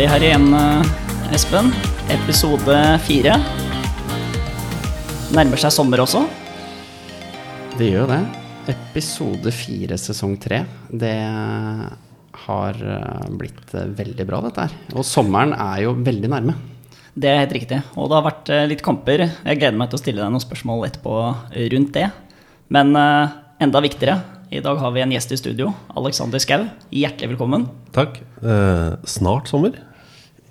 Vi her igjen, eh, Espen. Episode fire. Nærmer seg sommer også. Det gjør det. Episode fire, sesong tre. Det har eh, blitt eh, veldig bra, dette her. Og sommeren er jo veldig nærme. Det er helt riktig. Og det har vært litt kamper. Jeg gleder meg til å stille deg noen spørsmål etterpå rundt det. Men enda viktigere, i dag har vi en gjest i studio. Alexander Skau. Hjertelig velkommen. Takk. Eh, snart sommer?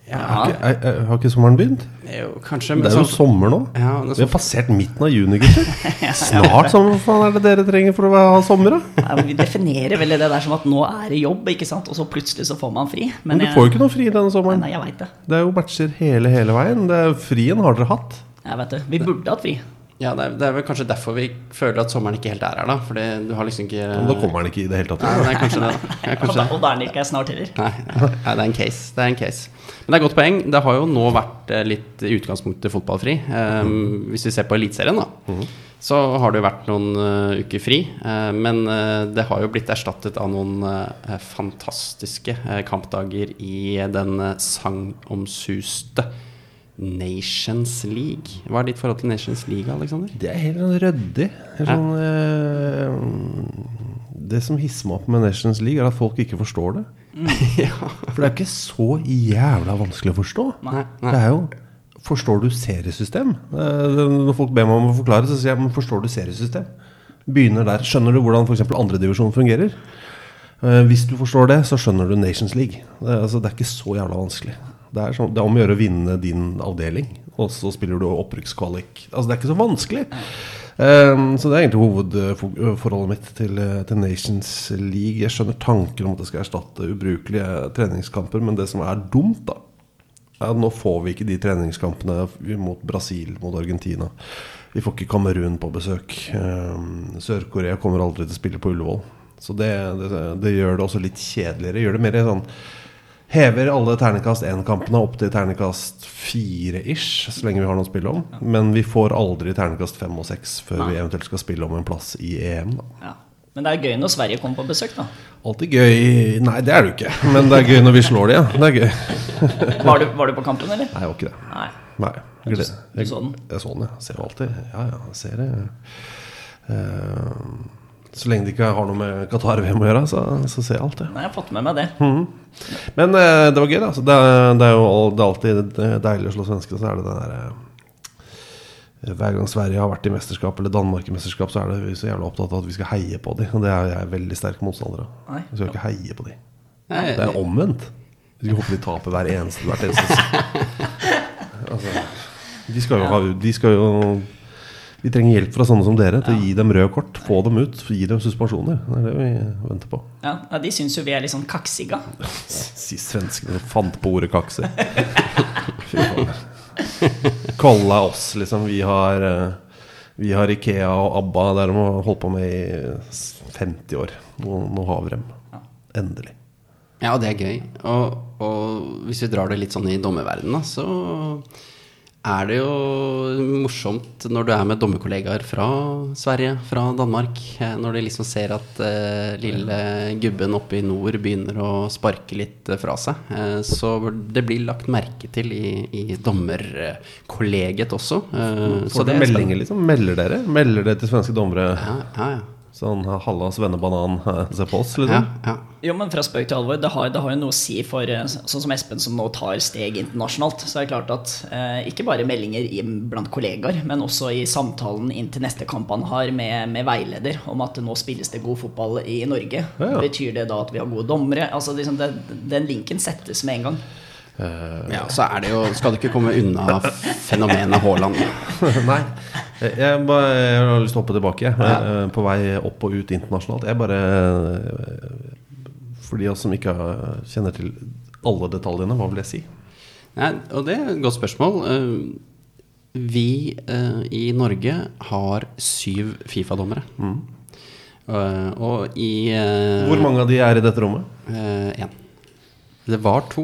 Ja, Har ikke, er, er, har ikke sommeren begynt? jo, kanskje men Det er jo sånn- sommer nå. Ja, er Vi har passert midten av juni, gutter. Snart sommer. Hva faen er det dere trenger for å ha sommer, da? Vi definerer vel det der som at nå er det jobb, ikke sant? og så plutselig så får man fri. Men du får jo ikke noe fri denne sommeren. nei, jeg vet det. Det er jo matcher hele, hele veien. Det er, frien har dere hatt. Jeg vet det. Vi burde hatt fri. Ja, det er, det er vel kanskje derfor vi føler at sommeren ikke helt er her, da. Fordi du har liksom ikke Men da kommer den ikke i det hele tatt. Nei, det er kanskje det. Er kanskje og da er den ikke snart heller. Nei, nei, det er en case. Det er en case. Men det er et godt poeng. Det har jo nå vært eh, litt i utgangspunktet fotballfri. Um, hvis vi ser på Eliteserien, da. Så har det jo vært noen uh, uker fri. uh, men uh, det har jo blitt erstattet av noen fantastiske kampdager i den uh, sagnomsuste Nations League. Hva er ditt forhold til Nations League, Alexander? Det er helt sånn ryddig. Sånn, eh, det som hisser meg opp med Nations League, er at folk ikke forstår det. ja. For det er ikke så jævla vanskelig å forstå. Nei, Det er jo Forstår du seriesystem? Eh, Når folk ber meg om å forklare, så sier jeg men forstår du seriesystem? Begynner der. Skjønner du hvordan f.eks. andredivisjon fungerer? Eh, Hvis du forstår det, så skjønner du Nations League. Det altså, det er ikke så jævla vanskelig. Det er, sånn, det er om å gjøre å vinne din avdeling, og så spiller du opprykkskvalik. Altså, det er ikke så vanskelig. Um, så det er egentlig hovedforholdet mitt til, til Nations League. Jeg skjønner tanker om at det skal erstatte ubrukelige treningskamper, men det som er dumt, da ja, nå får vi ikke de treningskampene mot Brasil, mot Argentina. Vi får ikke Kamerun på besøk. Um, Sør-Korea kommer aldri til å spille på Ullevål. Så det, det, det gjør det også litt kjedeligere. Gjør det mer sånn Hever alle ternekast 1-kampene opp til ternekast 4-ish, så lenge vi har noe å spille om. Men vi får aldri ternekast 5 og 6 før vi eventuelt skal spille om en plass i EM. Ja. Men det er gøy når Sverige kommer på besøk, da. Alltid gøy Nei, det er det jo ikke. Men det er gøy når vi slår de, ja. Det er gøy. Var du, var du på kampen, eller? Nei, jeg var ikke det. Nei. Nei. Du- du så den? Jeg så den, ja. Ser jo alltid. Ja, ja, jeg ser det. Eh, så lenge det ikke har noe med Qatar-VM å gjøre, så, så ser jeg alt, det. Nei, jeg har fått med meg det. Men eh, det var gøy, da. Altså, det, det er jo det er alltid deilig å slå svensker, så er det den derre eh, hver gang Sverige har vært i mesterskap eller Danmark i mesterskap, så er det vi så jævla opptatt av at vi skal heie på dem. Og det er jeg veldig sterk motstander av. Vi skal ikke heie på dem. Det er omvendt. Vi skal håpe de taper hver eneste, hvert eneste altså, de, skal jo ha, de skal jo Vi trenger hjelp fra sånne som dere til å gi dem røde kort. Få dem ut. Gi dem suspensjoner. Det er det vi venter på. Ja, ja De syns jo vi er litt sånn kaksiga. Sist svenskene fant på ordet kaksi. Kolla oss, liksom. Vi har, eh, vi har Ikea og ABBA. Det har de holdt på med i 50 år. Nå, nå har vi dem. Endelig. Ja, det er gøy. Og, og hvis vi drar det litt sånn i dommerverdenen, så er det jo morsomt når du er med dommerkollegaer fra Sverige, fra Danmark, eh, når de liksom ser at eh, lille gubben oppe i nord begynner å sparke litt eh, fra seg. Eh, så det blir lagt merke til i, i dommerkollegiet også. Eh, så det er meldinger, liksom? Melder dere? Melder dere til svenske dommere? Ja, ja, ja. Sånn halla svennebanan, eh, se på oss, ja, liksom? ja. Jo, men fra spøk til alvor, det har, det har jo noe å si for eh, sånn som Espen, som nå tar steg internasjonalt. Så er det klart at eh, ikke bare meldinger i, blant kollegaer, men også i samtalen inn til neste kamp han har med, med veileder om at nå spilles det god fotball i Norge. Ja, ja. Betyr det da at vi har gode dommere? Altså, liksom det, Den linken settes med en gang. Ja, så er det jo Skal du ikke komme unna fenomenet Haaland. Nei. Jeg, bare, jeg har lyst til å hoppe tilbake. jeg. Eh, På vei opp og ut internasjonalt. Jeg bare eh, For de som ikke kjenner til alle detaljene, hva vil jeg si? Nei, og det er et godt spørsmål. Eh, Vi eh, i Norge har syv Fifa-dommere. Mm. og i eh, Hvor mange av de er i dette rommet? Én. det var to.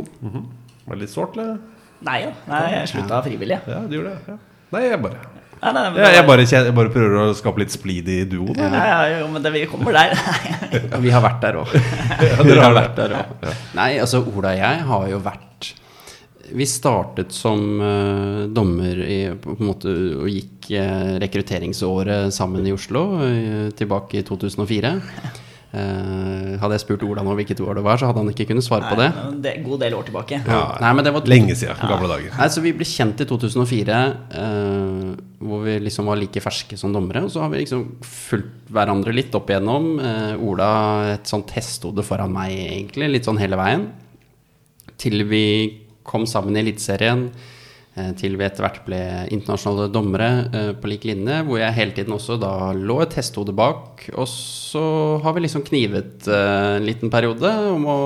Var det litt sårt, eller? Nei, ja. Nei jeg slutta frivillig. Ja, du gjorde det. Ja. Nei, jeg bare Nei, nei, men Ja, jeg, bare, jeg bare prøver å skape litt splid i duoen. ja, ja, jo, men det, vi kommer der. Vi har vært der òg. dere har vært der òg. Nei, altså Ola og jeg har jo vært Vi startet som uh, dommer i, på en måte, og gikk uh, rekrutteringsåret sammen i Oslo uh, tilbake i 2004. Eh, hadde jeg spurt Ola nå hvilket år det var, så hadde han ikke kunnet svare på det. Nei, det er god del år tilbake. Ja, Nei, men det var Lenge siden. Gamle dager. Nei, så Vi ble kjent i 2004, eh, hvor vi liksom var like ferske som dommere. Og så har vi liksom fulgt hverandre litt opp igjennom. Eh, Ola et sånt hestehode foran meg, egentlig, litt sånn hele veien. Til vi kom sammen i Eliteserien. Eh, Til vi etter hvert ble internasjonale dommere eh, på lik linje, hvor jeg hele tiden også da lå et hestehode bak. Og så har vi liksom knivet eh, en liten periode om å,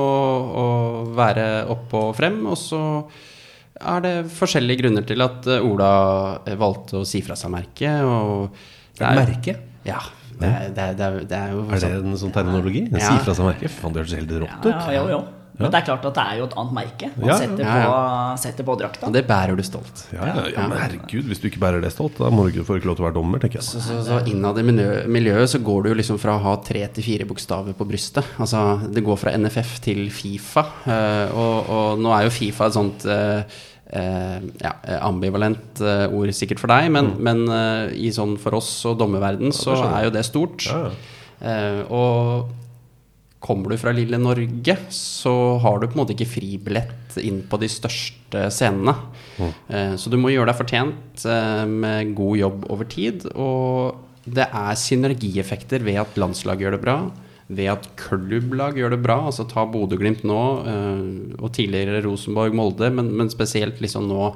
å være opp og frem, og så er det forskjellige grunner til at eh, Ola valgte å si fra seg merket. Og det er, Merke? Ja. Det er, det er, det er, det er jo Er det en sånn terminologi? En Ja. Si fra seg merke? Faen, det hørtes helt rått ut. Ja, ja, jo. Men det er klart at det er jo et annet merke man Ja, setter, ja, På, setter på drakta. Og det bærer du stolt. Ja, ja, ja, men herregud, hvis du ikke bærer det stolt, da må du ikke få ikke lov til å være dommer, tenker jeg. Så, så, så innad i miljøet så går du jo liksom fra å ha tre til fire bokstaver på brystet. Altså det går fra NFF til Fifa. eh, og, og nå er jo Fifa et sånt eh, eh, ja, ambivalent eh, ord sikkert for deg, men, men eh, i sånn for oss og dommerverden så er jo det stort. Ja, ja. Eh, og kommer du fra lille Norge, så har du på en måte ikke fribillett inn på de største scenene. Mm. så du må gjøre deg fortjent eh, med god jobb over tid. Og det er synergieffekter ved at landslag gjør det bra. Ved at klubblag gjør det bra. Altså ta Bodø-Glimt nå, eh, og tidligere Rosenborg, Molde, men, men spesielt liksom nå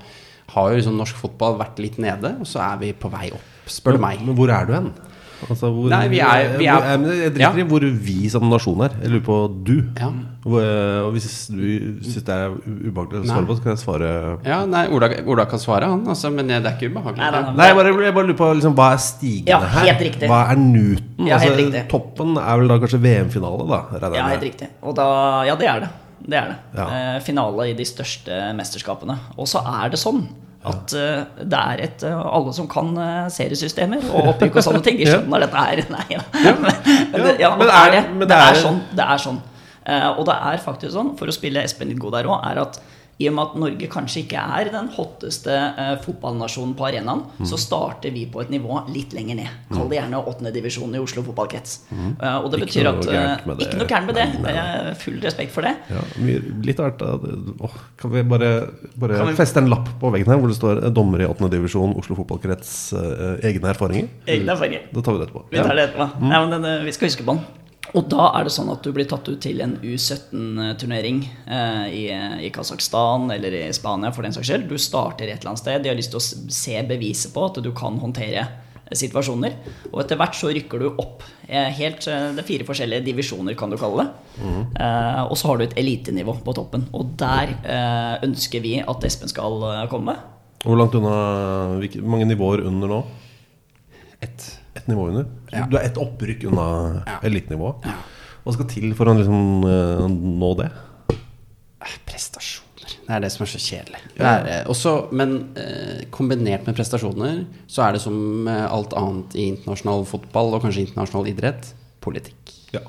har jo liksom norsk fotball vært litt nede, og så er vi på vei opp, spør du meg. Men hvor er du hen? Altså, hvor, Nei, vi er- vi er- hvor, men Jeg driter Ja. i hvor vi som nasjon er. Jeg lurer på du. Ja. Hvor, og hvis du syns det er ubehagelig å svare på, så kan jeg svare Ja, nei, Ola, Ola kan svare, han, altså, men det er ikke ubehagelig. Nei, nei, nei. Nei, jeg bare, jeg bare lurer på liksom, hva er stigende Ja, her? riktig. Hva er Newton? Ja, helt altså, riktig. toppen er vel da kanskje VM-finale, da? Ja, med. helt riktig. Og da, ja, det er det. Det er det. Ja. Eh, finale i de største mesterskapene. Og så er det sånn at uh, det er et uh, Alle som kan uh, seriesystemer og opprykk og sånne ting, de Ja. skjønner dette her. Nei, ja. Men, men, ja, Men det er- det. Det er- sånn. Det er sånn. Og det er faktisk sånn, for å spille Espen litt god der òg, er at i og med at Norge kanskje ikke er den hotteste eh, fotballnasjonen på arenaen, Mm. så starter vi på et nivå litt lenger ned. Kall det gjerne åttendedivisjon i Oslo fotballkrets. Eh, og det Mm. Betyr at eh. Ikke noe gærent med det. Nei, nei, Full respekt for det. Ja, litt hvert. da. Kan vi bare, bare Kan vi- feste en lapp på veggen her hvor det står 'Dommer i 8. divisjon, Oslo fotballkrets', egne erfaringer? Egne erfaringer. Da tar vi det etterpå. Vi tar det etterpå. Nei, men den, vi skal huske på den. Og da er det sånn at du blir tatt ut til en U17-turnering eh, i, i Kasakhstan eller i Spania for den saks skyld. Du starter et eller annet sted. De har lyst til å se beviset på at du kan håndtere eh, situasjoner. Og etter hvert så rykker du opp. eh, Helt, eh, det er fire forskjellige divisjoner, kan du kalle det. Eh, og så har du et elitenivå på toppen. Og der eh, ønsker vi at Espen skal komme. Hvor langt unna Hvor mange nivåer under nå? Et. Ett nivå under? Ja. Du er ett opprykk unna Ja. elitenivået. Hva skal til for å liksom uh, nå det? Eh, Prestasjoner. Det er det som er så kjedelig. Det er, eh, også, men uh, kombinert med prestasjoner, så er det som alt annet i internasjonal fotball, og kanskje internasjonal idrett, politikk. Ja.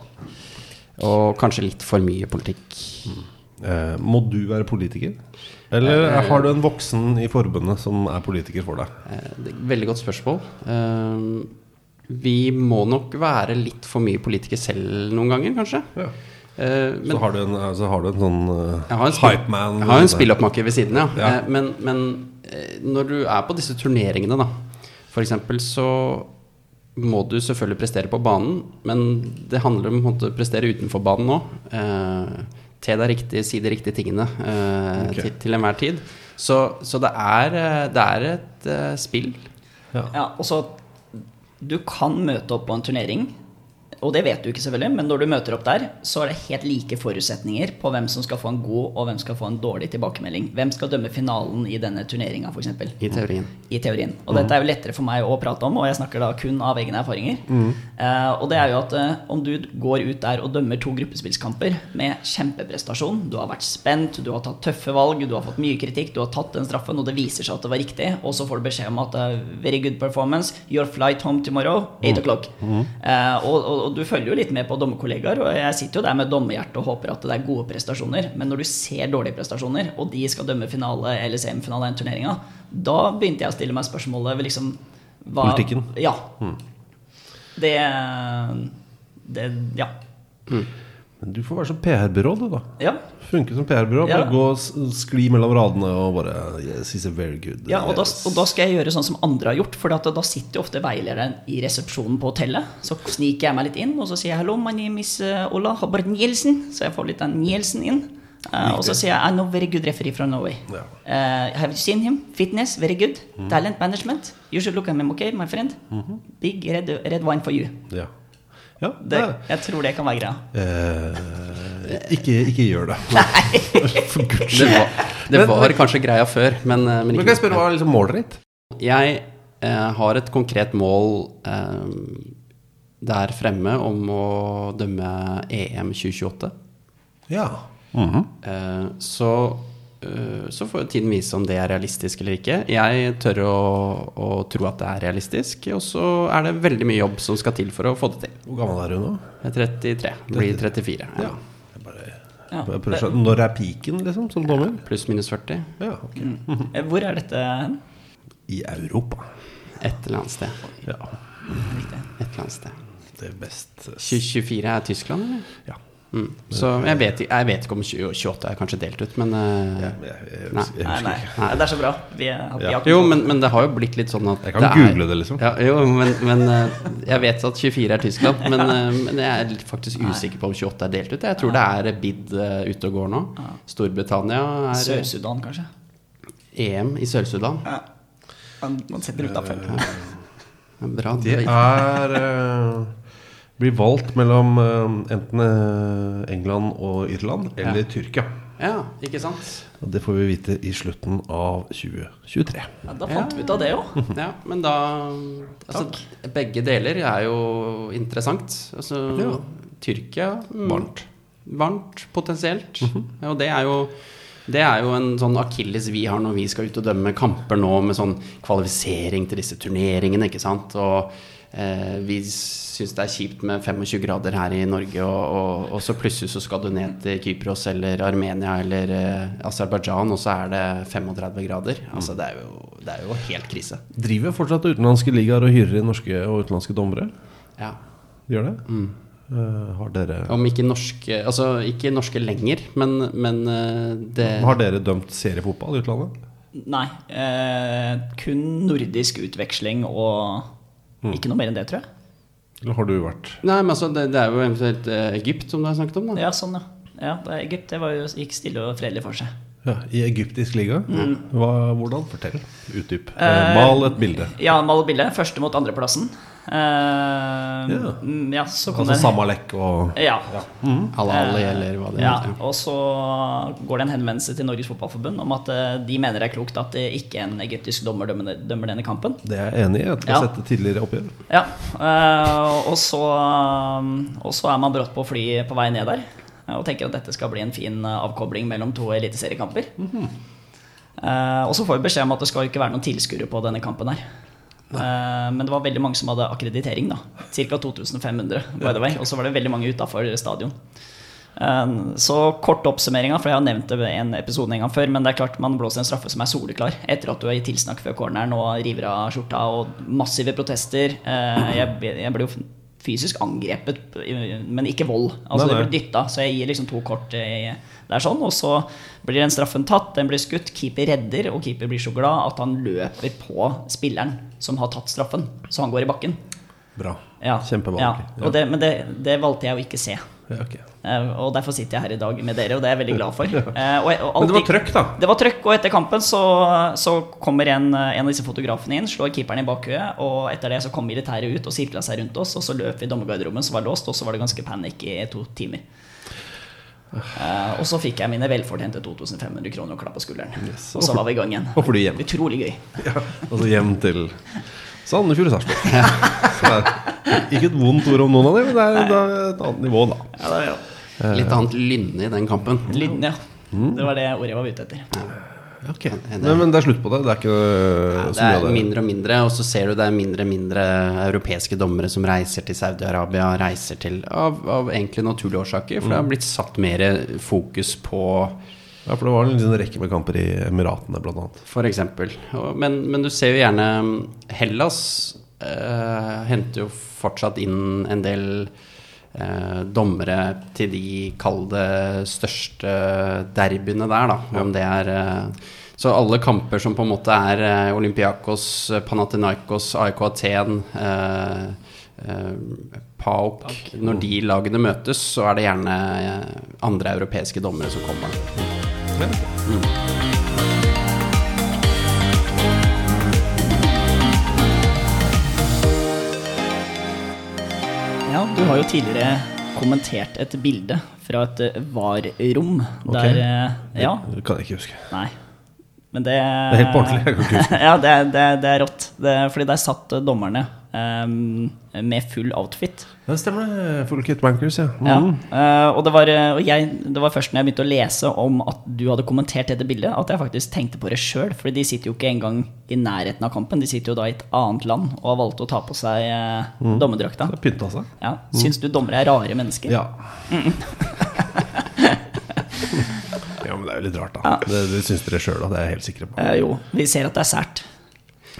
Og kanskje litt for mye politikk. Eh, må du være politiker? Eller har du en voksen i forbundet som er politiker for deg? Veldig godt spørsmål. Eh, vi må nok være litt for mye politikere selv noen ganger, kanskje. Ja. Uh, men så, har du en, så har du en sånn uh, Jeg en, spill, hype man. jeg har en spilloppmaker ved siden, ja. Ja. Uh, Men, men eh, når du er på disse turneringene, da, for eksempel, så må du selvfølgelig prestere på banen, men det handler om å prestere utenfor banen òg. Uh, te deg riktig, si de riktige tingene eh, Ok. til, til enhver tid. Så, så det, er, eh, det er et eh, spill. Ja, og så Du kan møte opp på en turnering og det vet du ikke, selvfølgelig, men når du møter opp der, så er det helt like forutsetninger på hvem som skal få en god og hvem skal få en dårlig tilbakemelding. Hvem skal dømme finalen i denne turneringa, f.eks. I teorien. I teorien. Og dette er jo lettere for meg å prate om, og jeg snakker da kun av egne erfaringer. Eh, og det er jo at eh, om du går ut der og dømmer to gruppespillskamper med kjempeprestasjon, du har vært spent, du har tatt tøffe valg, du har fått mye kritikk, du har tatt den straffen, og det viser seg at det var riktig, og så får du beskjed om at uh, very good performance, your flight home tomorrow, 8 o'clock. Eh, og, og, og du følger jo litt med på dommerkollegaer, og jeg sitter jo der med dommerhjerte og håper at det er gode prestasjoner, men når du ser dårlige prestasjoner, og de skal dømme finale eller semifinale i den turneringa, da begynte jeg å stille meg spørsmålet ved liksom hva, Politikken. Ja. Det, det Ja. Men du får være som PR-byrå, du, da. Ja. Funke som PR-byrå. Ja. Bare gå og skli mellom radene og bare Yes, he's very good Ja, og da, og da skal jeg gjøre sånn som andre har gjort. For da sitter jo ofte veilederen i resepsjonen på hotellet. Så sniker jeg meg litt inn, og så sier jeg 'Hello, my name is uh, Ola Hubbard Nielsen'. Så jeg får litt av Nielsen inn. Uh, og så sier jeg 'I know very good referee from Norway'. Ja. Uh, have you seen him? Fitness, very good. Talent management. You should look at him, okay, my friend? Big red, red wine for you. Ja. Ja Det, nei, jeg tror det kan være greia. eh, ikke, ikke gjør det. For guds Det var, det var kanskje greia før, men, men ikke. Men kan jeg spørre hva er liksom målet ditt? Jeg eh, har et konkret mål eh, der fremme om å dømme EM 2028. Ja. Mhm. Eh, så, eh, så får jo tiden vise om det er realistisk eller ikke. Jeg tør å, å tro at det er realistisk, og så er det veldig mye jobb som skal til for å få det til. Hvor gammel er du nå? Jeg er 33, blir 34. Ja. ja. bare, bare prøver. Når er piken, liksom, som dommer? Pluss minus 40. Ja, okay. mm. Hvor er dette hen? I Europa. Et eller annet sted. Ja. Et eller annet sted. Det er best 2024 er Tyskland, eller? Ja. Mm. Så jeg vet, jeg vet ikke om 28 er kanskje delt ut, men ja, Jeg, jeg, jeg, Nei. Nei, nei. nei. Det er så bra. Vi, er- vi Ja. Jo, men, men det har jo blitt litt sånn at Jeg kan det er- google det, liksom. Ja, jo, men, men eh, jeg vet at 24 er Tyskland, men, eh, men jeg er faktisk usikker på om 28 er delt ut. Jeg tror det er bid eh, ute og går nå. Storbritannia er Sør-Sudan, kanskje. EM i Sør-Sudan. Ja. Man, man setter utafor. Bra. Det er eh, Blir valgt mellom eh, enten eh, England og Irland eller Ja. Tyrkia. Ja, ikke sant? Og det får vi vite i slutten av 2023. Ja, da fant vi ut av det òg. Ja, men da altså, Begge deler er jo interessant. Altså, Ja. Tyrkia mm, Varmt. Varmt, potensielt. Og det er jo det er jo en sånn akilles vi har når vi skal ut og dømme kamper nå med sånn kvalifisering til disse turneringene, ikke sant. Og eh, vi syns det er kjipt med 25 grader her i Norge, og, og, og så plutselig så skal du ned til Kypros eller Armenia eller eh, Aserbajdsjan, og så er det 35 grader. Altså det er jo, det er jo helt krise. Driver fortsatt utenlandske ligaer og hyrer inn norske og utenlandske dommere? Ja. Gjør det? Eh, har, dere, Om ikke norske Altså ikke norske lenger, men, men uh, det har dere dømt seriefotball i utlandet? Nei. Eh, kun nordisk utveksling og ikke noe mer enn det, tror jeg. Eller har du vært Nei, men altså, det, det er jo eventuelt eh, Egypt som du har snakket om, da. Ja, sånn, ja. ja det er Egypt det var jo, gikk stille og fredelig for seg. Ja, i egyptisk liga? Hva, hvordan? Fortell. Utdyp. Eh, Eh, mal et bilde. Ja, mal et bilde. Første mot andreplassen. Eh, Ja. mm, ja, så Altså Samalek og ja. Al-Ali, Eh, eller hva det ja, heter. og så går det en henvendelse til Norges Fotballforbund om at eh, de mener det er klokt at det ikke en egyptisk dommer dømmer, dømmer denne kampen. Det er jeg enig i. Jeg skal Ja. sette tidligere oppgjør. Ja, eh, og, så, og så er man brått på fly på vei ned der og tenker at dette skal bli en fin eh, avkobling mellom to eliteseriekamper. Eh, og så får vi beskjed om at det skal ikke være noen tilskuere på denne kampen her. Eh, men det var veldig mange som hadde akkreditering. da Ca. 2500. by the way Og så var det veldig mange utafor stadion. Eh, Så kort oppsummeringa, for jeg har nevnt det i en episode en gang før, men det er klart man blåser en straffe som er soleklar etter at du har gitt tilsnakk før corneren og river av skjorta og massive protester. Eh, Jeg, jeg ble jo fysisk angrepet, men ikke vold. Altså Nei, nei. Det ble dytta, så jeg gir liksom to kort i, det er sånn, og så blir den straffen tatt, den blir skutt, keeper redder, og keeper blir så glad at han løper på spilleren som har tatt straffen, så han går i bakken. Bra. Ja, Kjempebra. Ja, det, men det, det valgte jeg å ikke se. Ja, ok. Eh, og derfor sitter jeg her i dag med dere, og det er jeg veldig glad for. Eh, og, alltid, Men det var trøkk, da. Det var trøkk, og etter kampen så, så kommer en, en av disse fotografene inn, slår keeperen i bakhuet, og etter det så kom militæret ut og sirkla seg rundt oss, og så løp vi i dommergarderoben som var låst, og så var det ganske panikk i to timer. Uh, og så fikk jeg mine velfortjente 2500 kroner og klapp på skulderen. Yes. Og så var vi i gang igjen. Og du hjem? Utrolig gøy. Ja, altså hjem til Sandefjord og Sarpsborg. Så Ikke et vondt ord om noen av dem, men det er, det er et annet nivå, da. Ja, det, er, ja. Litt annet lynne i den kampen. Lynne, ja. Det var det ordet jeg var ute etter. Ok. Men, men det er slutt på det? Det er ikke Ja, så det mye er av det? mindre og mindre, og så ser du det er mindre og mindre europeiske dommere som reiser til Saudi-Arabia, reiser til av, av egentlig naturlige årsaker, for det har blitt satt mer fokus på Ja, for det var en liten rekke med kamper i Emiratene, blant annet. for eksempel. Men, men du ser jo gjerne mm, Hellas eh, henter jo fortsatt inn en del eh, dommere til de, kall det, største derbyene der, da. Om det er eh, Så alle kamper som på en måte er eh, Olympiakos, eh, Panathinaikos, AIK Aten eh, eh, PAOK. Når de lagene møtes, så er det gjerne andre europeiske dommere som kommer. Ja, du har jo tidligere kommentert et bilde fra et eh, VAR-rom der eh, Ja, Det kan jeg ikke huske. nei. Men det er helt på ordentlig, jeg kan ikke huske. ja, det, det, det er rått. Det, fordi der satt eh, dommerne eh, med full outfit. Det stemmer, det. Full kit wankers, ja. Ja. Mm. eh, og det var, eh, og jeg, det var først når jeg begynte å lese om at du hadde kommentert dette bildet, at jeg faktisk tenkte på det sjøl. For de sitter jo ikke engang i nærheten av kampen. De sitter jo da i et annet land og har valgt å ta på seg uh, Mm. dommerdrakta. Pynta seg. Ja. Syns du dommere er rare mennesker? Ja. ja, men det er jo litt rart, da. Det, det syns dere sjøl, da. Det er jeg helt sikker på. Uh, jo, vi ser at det er sært.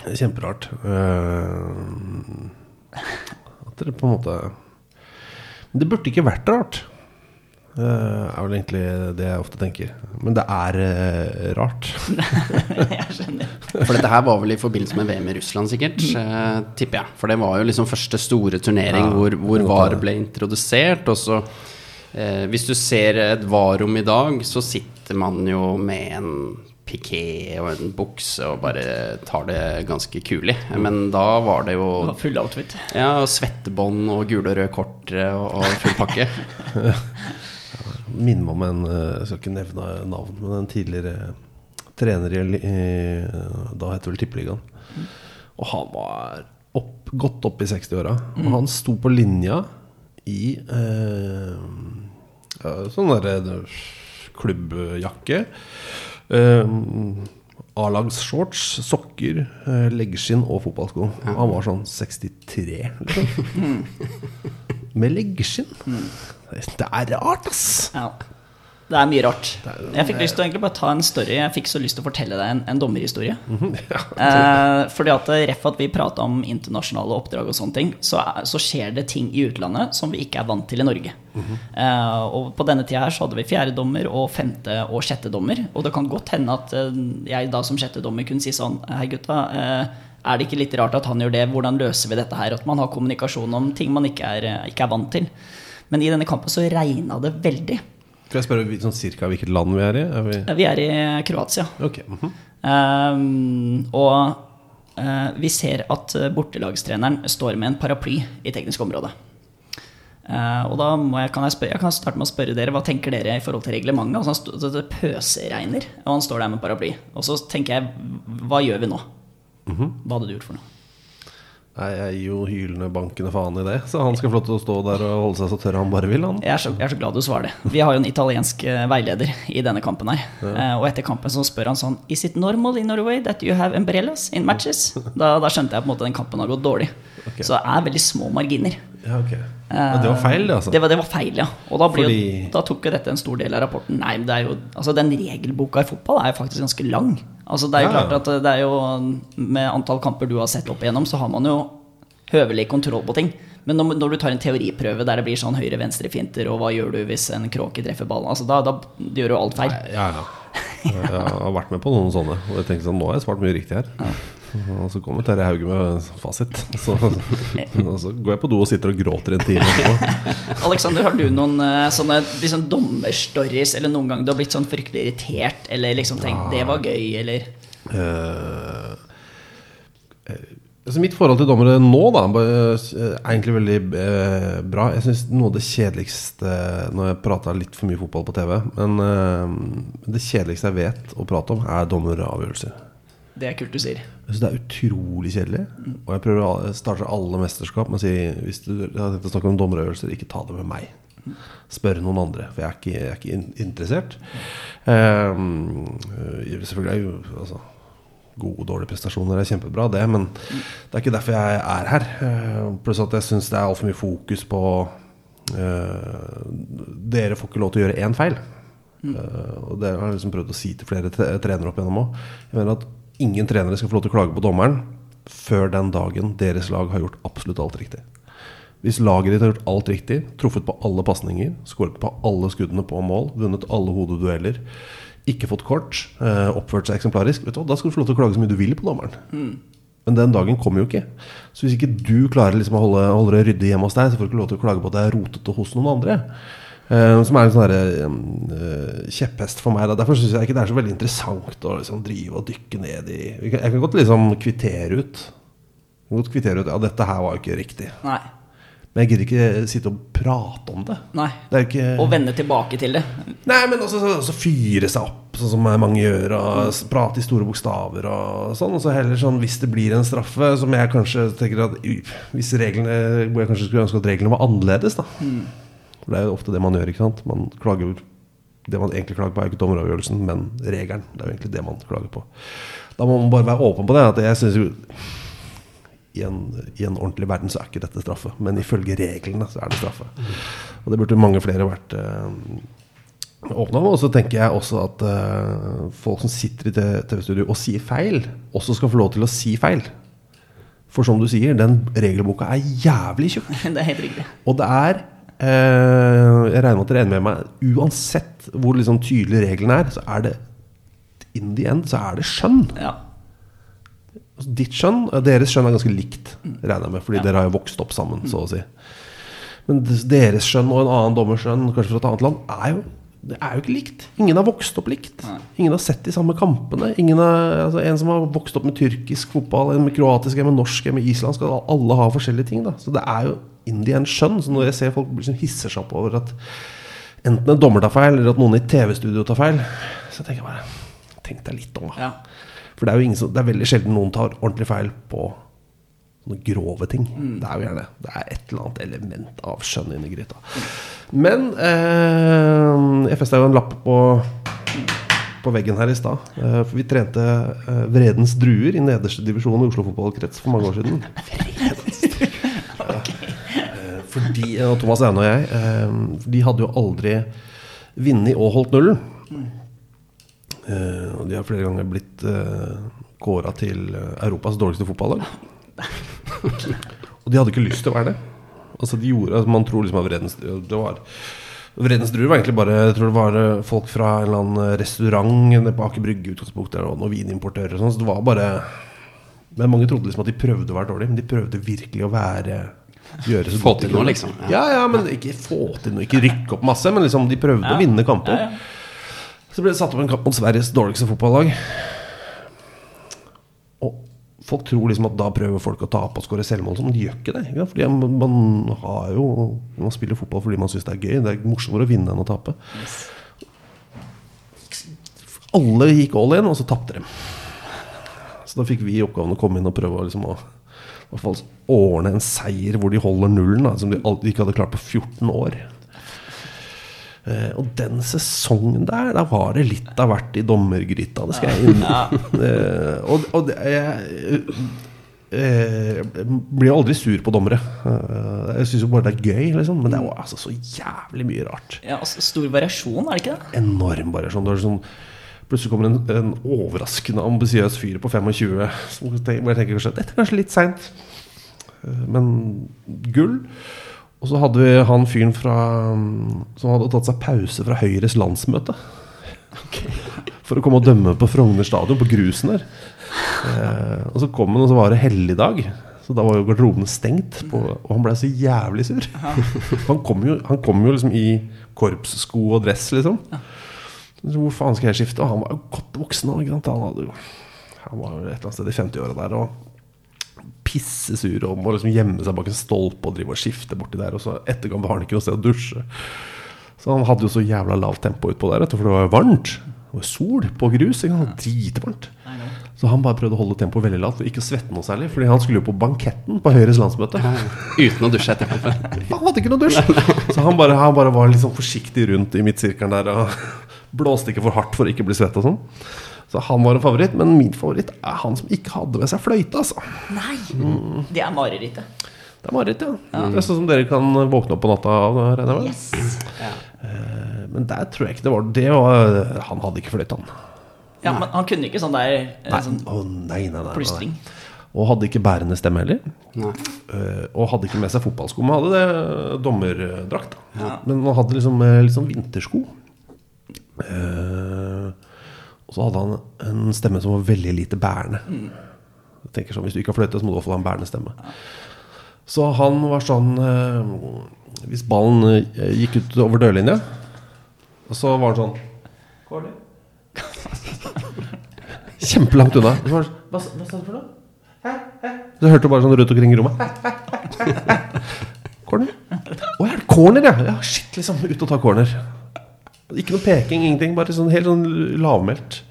Det er Kjemperart. Uh, at dere på en måte Men det burde ikke vært rart. Uh, er vel egentlig det jeg ofte tenker. Men det er uh, rart. jeg skjønner. For dette her var vel i forbindelse med VM i Russland, sikkert, eh, tipper jeg. For det var jo liksom første store turnering Ja, hvor, hvor var ble introdusert. Og så, eh, hvis du ser et VAR-rom i dag, så sitter man jo med en piké og en bukse og bare tar det ganske kulig. Men da var det jo Det var Full outfit. ja, svettebånd og gule og røde kort eh, og, og full pakke. Minner meg om en eh, Jeg skal ikke nevne navn, men en tidligere trener i, i Da heter vel Tippeligaen. Og han var opp, godt opp i 60-åra. Og han sto på linja i eh, sånn derre klubbjakke. Eh, A-lagsshorts, sokker, eh, leggskinn og fotballsko. Han var sånn 63, liksom. Med leggskinn. Det er rart, ass! Ja. Det er mye rart. Jeg fikk lyst til å egentlig bare ta en story. Jeg fikk så lyst til å fortelle deg en, en dommerhistorie. eh, fordi at eh, Ref at vi prata om internasjonale oppdrag og sånne ting, så, så skjer det ting i utlandet som vi ikke er vant til i Norge. eh, og på denne tida her så hadde vi fjerdedommer og femte og sjette dommer. Og det kan godt hende at eh, jeg da som sjette dommer kunne si sånn Hei, gutta. Eh, er det ikke litt rart at han gjør det? Hvordan løser vi dette her? At man har kommunikasjon om ting man ikke er, eh, ikke er vant til. Men i denne kampen så regna det veldig. Skal jeg spørre sånn cirka hvilket land vi er i? Er vi Vi er i Kroatia. Okay. Mm -hmm. um, og uh, vi ser at eh, bortelagstreneren står med en paraply i teknisk område. Uh, og da jeg, kan jeg, spørre, jeg kan starte med å spørre dere hva tenker dere i forhold til reglementet. Altså, han altså, det pøseregner, og han står der med paraply. Og så tenker jeg, hva gjør vi nå? Hva hadde du gjort for noe? Nei, jeg gir jo hylende bankende faen i det. Så han skal få lov til å stå der og holde seg så tørr han bare vil. Han. Jeg er, så, jeg er så glad du svarer det. Vi har jo en italiensk eh, veileder i denne kampen her. Eh, og etter kampen så spør han sånn Is it normal in Norway that you have umbrellas in matches? Da, da skjønte jeg på en måte den kampen har gått dårlig. Så det er veldig små marginer. Ja, ok. Ja, det var feil, altså. Det var, det var feil, ja. Og da, Fordi... jo, da tok jo dette en stor del av rapporten. Nei, men det er jo Altså, den regelboka i fotball er jo faktisk ganske lang. Altså, det er jo Ja, ja. klart at det er jo Med antall kamper du har sett opp igjennom, så har man jo høvelig kontroll på ting. Men når, når du tar en teoriprøve der det blir sånn høyre-venstre-finter, og hva gjør du hvis en kråke treffer ballen Altså, da, da gjør du alt feil. Ja, ja. Jeg har vært med på noen sånne. Og jeg tenker sånn, nå har jeg svart mye riktig her. Og så kommer Terje Hauge med fasit. Så, og så går jeg på do og sitter og gråter en time etterpå. Alexander, har du noen eh, sånne liksom, dommerstories, eller noen gang du har blitt sånn fryktelig irritert, eller liksom tenkt 'det var gøy', eller Uh, altså mitt forhold til dommere nå da, er egentlig veldig eh, bra. Jeg syns noe av det kjedeligste Nå har jeg prata litt for mye fotball på TV, men eh, det kjedeligste jeg vet å prate om, er dommeravgjørelser. Det er kult du sier. Jeg syns det er utrolig kjedelig. Og jeg prøver å starte alle mesterskap med å si hvis du har tenkt å snakke om dommerøvelser, ikke ta det med meg. Spør noen andre, for jeg er ikke, jeg er ikke interessert. Øh, selvfølgelig er jo altså, gode og dårlige prestasjoner er kjempebra, det, men det er ikke derfor jeg er her. Eh, Pluss at jeg syns det er altfor mye fokus på uh, Dere får ikke lov til å gjøre én feil. Uh, og det har jeg liksom prøvd å si til flere trenere opp igjennom òg. Jeg mener at ingen trenere skal få lov til å klage på dommeren før den dagen deres lag har gjort absolutt alt riktig. Hvis laget ditt har gjort alt riktig, truffet på alle pasninger, skåret på alle skuddene på mål, vunnet alle hodedueller, ikke fått kort, eh, oppført seg eksemplarisk, vet du da skal du få lov til å klage så mye du vil på dommeren. Men den dagen kommer jo ikke. Så hvis ikke du klarer liksom å holde, holde det ryddig hjemme hos deg, så får du ikke lov til å klage på at det er rotete hos noen andre. Eh, som er en sånn eh, kjepphest for meg. Da. Derfor syns jeg ikke det er så veldig interessant å liksom drive og dykke ned i Jeg kan, godt liksom kvittere ut. Godt kvittere ut Ja, dette her var jo ikke riktig. Nei. Men jeg gidder ikke sitte og prate om det. Nei. Det ikke Og vende tilbake til det. Nei, men også, så, så fyre seg opp, sånn som mange gjør. Og mm. prate i store bokstaver og sånn. Og så heller sånn hvis det blir en straffe, som jeg kanskje tenker at Hvis reglene Hvor jeg kanskje skulle ønske at reglene var annerledes, da. For det er jo ofte det man gjør, ikke sant. Man klager Det man egentlig klager på, er jo ikke dommeravgjørelsen, men regelen. Det er jo egentlig det man klager på. Da må man bare være åpen på det. At jeg synes jo i en, I en ordentlig verden så er ikke dette straffe, men ifølge reglene så er det straffe. Og det burde mange flere vært eh, åpne om. Og så tenker jeg også at eh, folk som sitter i TV-studio og sier feil, også skal få lov til å si feil. For som du sier, den regelboka er jævlig tjukk. Det er helt riktig. Og det er Jeg regner med at dere er enig med meg. Uansett hvor liksom tydelig reglene er, så er det in the end så er det skjønn. Ja. Altså, ditt skjønn og deres skjønn er ganske likt, regner jeg med. Fordi Ja. dere har jo vokst opp sammen, så å si. Men deres skjønn og en annen dommers skjønn, kanskje fra et annet land, er jo, det er jo ikke likt. Ingen har vokst opp likt. Nei. Ingen har sett de samme kampene. Ingen har, altså, en som har vokst opp med tyrkisk fotball, en med kroatisk, en med norsk, en med islandsk. Alle har forskjellige ting. Da. Så det er jo in the end skjønn. Så når jeg ser folk liksom hisser seg opp over at enten en dommer tar feil, eller at noen i TV-studio tar feil, så tenker jeg bare Tenk deg litt om, da. ja. For det er jo ingen som, det er veldig sjelden noen tar ordentlig feil på sånne grove ting. Det er jo gjerne Det er et eller annet element av skjønn inni gryta. Men eh, jeg festa jo en lapp på på veggen her i stad. Eh, for vi trente eh, Vredens druer i nederste divisjon i Oslo fotballkrets for mange år siden. Eh, Fordi, og Thomas Ene og jeg, eh, de hadde jo aldri vunnet og holdt nullen. Eh, og de har flere ganger blitt kåra til eh, Europas dårligste fotballag. og de hadde ikke lyst til å være det. Altså de gjorde, altså Man tror liksom at Vredens det var Vredens druer var egentlig bare Jeg tror det var eh, folk fra en eller annen restaurant på Aker Brygge utgangspunktet, og noen vinimportører og sånn. Så det var bare Men mange trodde liksom at de prøvde å være dårlige, men de prøvde virkelig å være Gjøre så Få godt til noe, liksom. Ja, ja, men ikke få til noe. Ikke rykke opp masse, men liksom de prøvde Ja. å vinne kamper. Ja, ja. Så ble det satt opp en kamp mot Sveriges dårligste fotballag. Og folk tror liksom at da prøver folk å tape og skåre selvmål. Men de gjør ikke det. Ja, fordi man, man har jo Man spiller fotball fordi man syns det er gøy. Det er morsommere å vinne enn å tape. Alle gikk all in, og så tapte de. Så da fikk vi oppgaven å komme inn og prøve å liksom å i hvert fall ordne en seier hvor de holder nullen, da, som de ikke hadde klart på 14 år. Eh, og den sesongen der, da var det litt av hvert i dommergryta. Det skal jeg inn eh, Og, og det, jeg eh, jeg blir jo aldri sur på dommere. Jeg syns jo bare det er gøy, liksom. Men det er jo altså så jævlig mye rart. ja altså, stor variasjon, er det ikke det? Enorm variasjon. Det er sånn, plutselig kommer en, en overraskende ambisiøs fyr på 25 som hvor jeg tenker kanskje dette er kanskje litt seint, men gull. Og så hadde vi han fyren fra som hadde tatt seg pause fra Høyres landsmøte. For å komme og dømme på Frogner stadion, på grusen der. Eh, og så kom han, og så var det helligdag. Så da var jo garderobene stengt. På, og han ble så jævlig sur. Han kom jo, han kom jo liksom i korpssko og dress, liksom. Så hvor faen skal jeg skifte? Og han var jo godt voksen. sant? Han, hadde jo, han var jo et eller annet sted i 50-åra der. Og pissesur og må liksom gjemme seg bak en stolpe og drive og skifte borti der. Og så etterkamp har han ikke noe sted å dusje. Så han hadde jo så jævla lavt tempo utpå der, for det var jo varmt. Det var sol på grus. Ikke sant? Dritvarmt. Så han bare prøvde å holde tempoet veldig lavt og ikke svette noe særlig. Fordi han skulle jo på banketten på Høyres landsmøte. Uten å dusje etter kampen. Han hadde ikke noe dusj! Så han bare, han bare var sånn forsiktig rundt i midtsirkelen der og blåste ikke for hardt for å ikke bli svett og sånn. Så han var en favoritt, men min favoritt er han som ikke hadde med seg fløyte. Altså. Nei! Det er marerittet. Det er Marit, ja. Det er sånn som dere kan våkne opp på natta av, regner jeg. Yes. ja. Men der tror jeg ikke det var det. Var, han hadde ikke fløyte, han. Ja, men han kunne ikke sånn der eh, Nei, sånn å, nei, nei, nei, nei, plystring. Og hadde ikke bærende stemme heller. Nei. Eh, og hadde ikke med seg fotballsko. Men hadde det dommerdrakt. Ja. Men han hadde liksom liksom vintersko. Eh, og så hadde han en stemme som var veldig lite bærende. Jeg tenker sånn, Hvis du ikke har fløyte, så må du også hvert fall ha en bærende stemme. Så han var sånn eh, Hvis ballen eh, gikk ut over dørlinja, og så var han sånn Corner. Kjempelangt unna. Hva, hva, hva sa du for noe? Hæ? Hæ? Så hørte du bare sånn rundt omkring i rommet. Corner? Å, er det corner, ja? ja? Shit, liksom. Ut og ta corner. Ikke noe peking, ingenting. Bare sånn helt sånn lavmælt.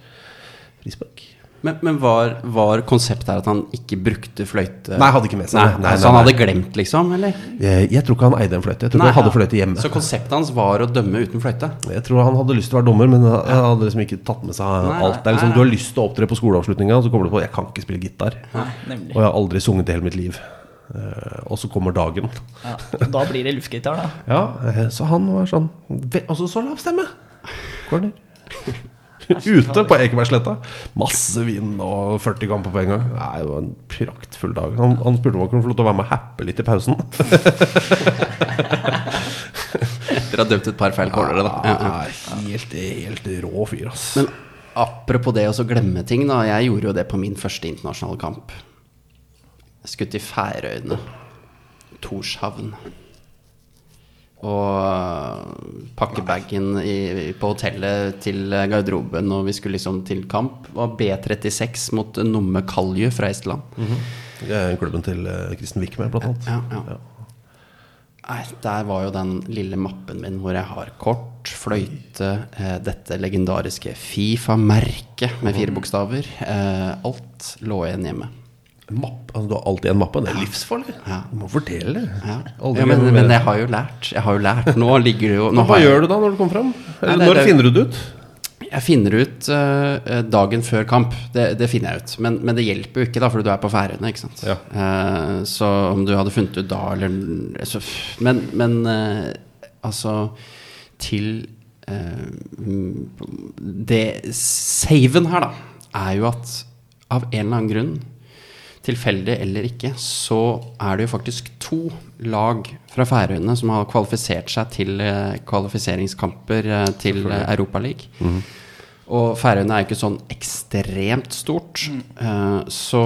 Frispark. Men, men var, var konseptet her at han ikke brukte fløyte? Nei, hadde ikke med seg Nei, nei, Nei, Så han hadde glemt, liksom? Eller? Jeg, jeg tror ikke han eide en fløyte. Jeg tror ikke han hadde ja. fløyte hjemme. Så konseptet hans var å dømme uten fløyte? Jeg tror han hadde lyst til å være dommer, men han hadde liksom ikke tatt med seg alt. Det er liksom, Du har lyst til å opptre på skoleavslutninga, og så kommer du på jeg kan ikke spille gitar. Og jeg har aldri sunget i hele mitt liv. Eh, og så kommer dagen. Ja, da blir det luftgitar, da. Ja, eh, så han var sånn Altså, Og så så lav stemme! Corner. Ute på Ekebergsletta. Masse vind og 40 kamper på en gang. Nei, det var en praktfull dag. Han, han spurte om han kunne få lov til å være med og happe litt i pausen. Dere har dømt et par feil cornere, da. Ja, ja. Helt, helt rå fyr, ass. Men apropos det å glemme ting, da. Jeg gjorde jo det på min første internasjonale kamp. Jeg i Færøyene. Torshavn. Og øh, pakke bagen på hotellet til garderoben, og vi skulle liksom til kamp. Og var B36 mot Numme Kalju fra Estland. Det er klubben til eh, Kristen Wickmer, blant annet. Ja, ja. Nei, der var jo den lille mappen min hvor jeg har kort, fløyte, eh, dette legendariske Fifa-merket med fire bokstaver. Eh, alt lå igjen hjemme. Mapp, altså Du har alltid en mappe. Det er livsfarlig. Ja. Du må fortelle det. Ja. Ja, men, men jeg har jo lært. Jeg har jo lært. Nå ligger det jo Hva jeg- gjør du da når du kommer fram? Nei, det- når det- finner du det ut? Jeg finner ut uh, dagen før kamp. Det, det finner jeg ut. Men, men det hjelper jo ikke, da, fordi du er på Færøyene. ikke sant? Ja. Uh, så om du hadde funnet ut da, eller så, Men, men uh, altså Til Det Saven her, da, er jo at av en eller annen grunn tilfeldig eller ikke, så er det jo faktisk to lag fra Færøyene som har kvalifisert seg til eh, kvalifiseringskamper eh, til Europaligaen. Mm. Og Færøyene er jo ikke sånn ekstremt stort. eh, så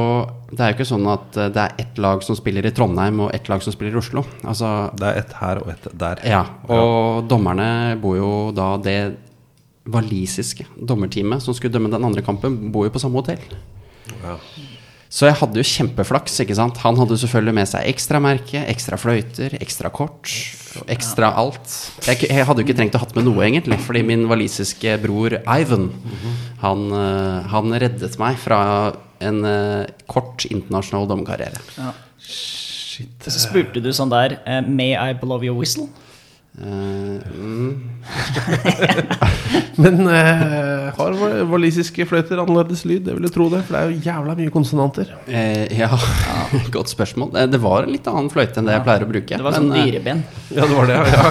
det er jo ikke sånn at det er ett lag som spiller i Trondheim og ett lag som spiller i Oslo. Altså, Det er ett her og ett der. ja, og dommerne bor jo da det walisiske dommerteamet som skulle dømme den andre kampen, bor jo på samme hotell. Ja. Så jeg hadde jo kjempeflaks. ikke sant? Han hadde selvfølgelig med seg ekstramerke, ekstra fløyter, ekstra kort, ekstra alt. Jeg, jeg hadde jo ikke trengt å hatt med noe, egentlig, fordi min walisiske bror Ivan han, eh, han reddet meg fra en eh, kort internasjonal dommerkarriere. Ja. Shit. Så spurte du sånn der eh, May I blow your whistle? Eh, mm, Men uh, har walisiske fløyter annerledes lyd? Jeg ville tro det, for det er jo jævla mye konsonanter. Uh, ja, godt spørsmål. Det var en litt annen fløyte enn det jeg pleier å bruke. Det var sånn men, dyreben. Ja, det var det, ja.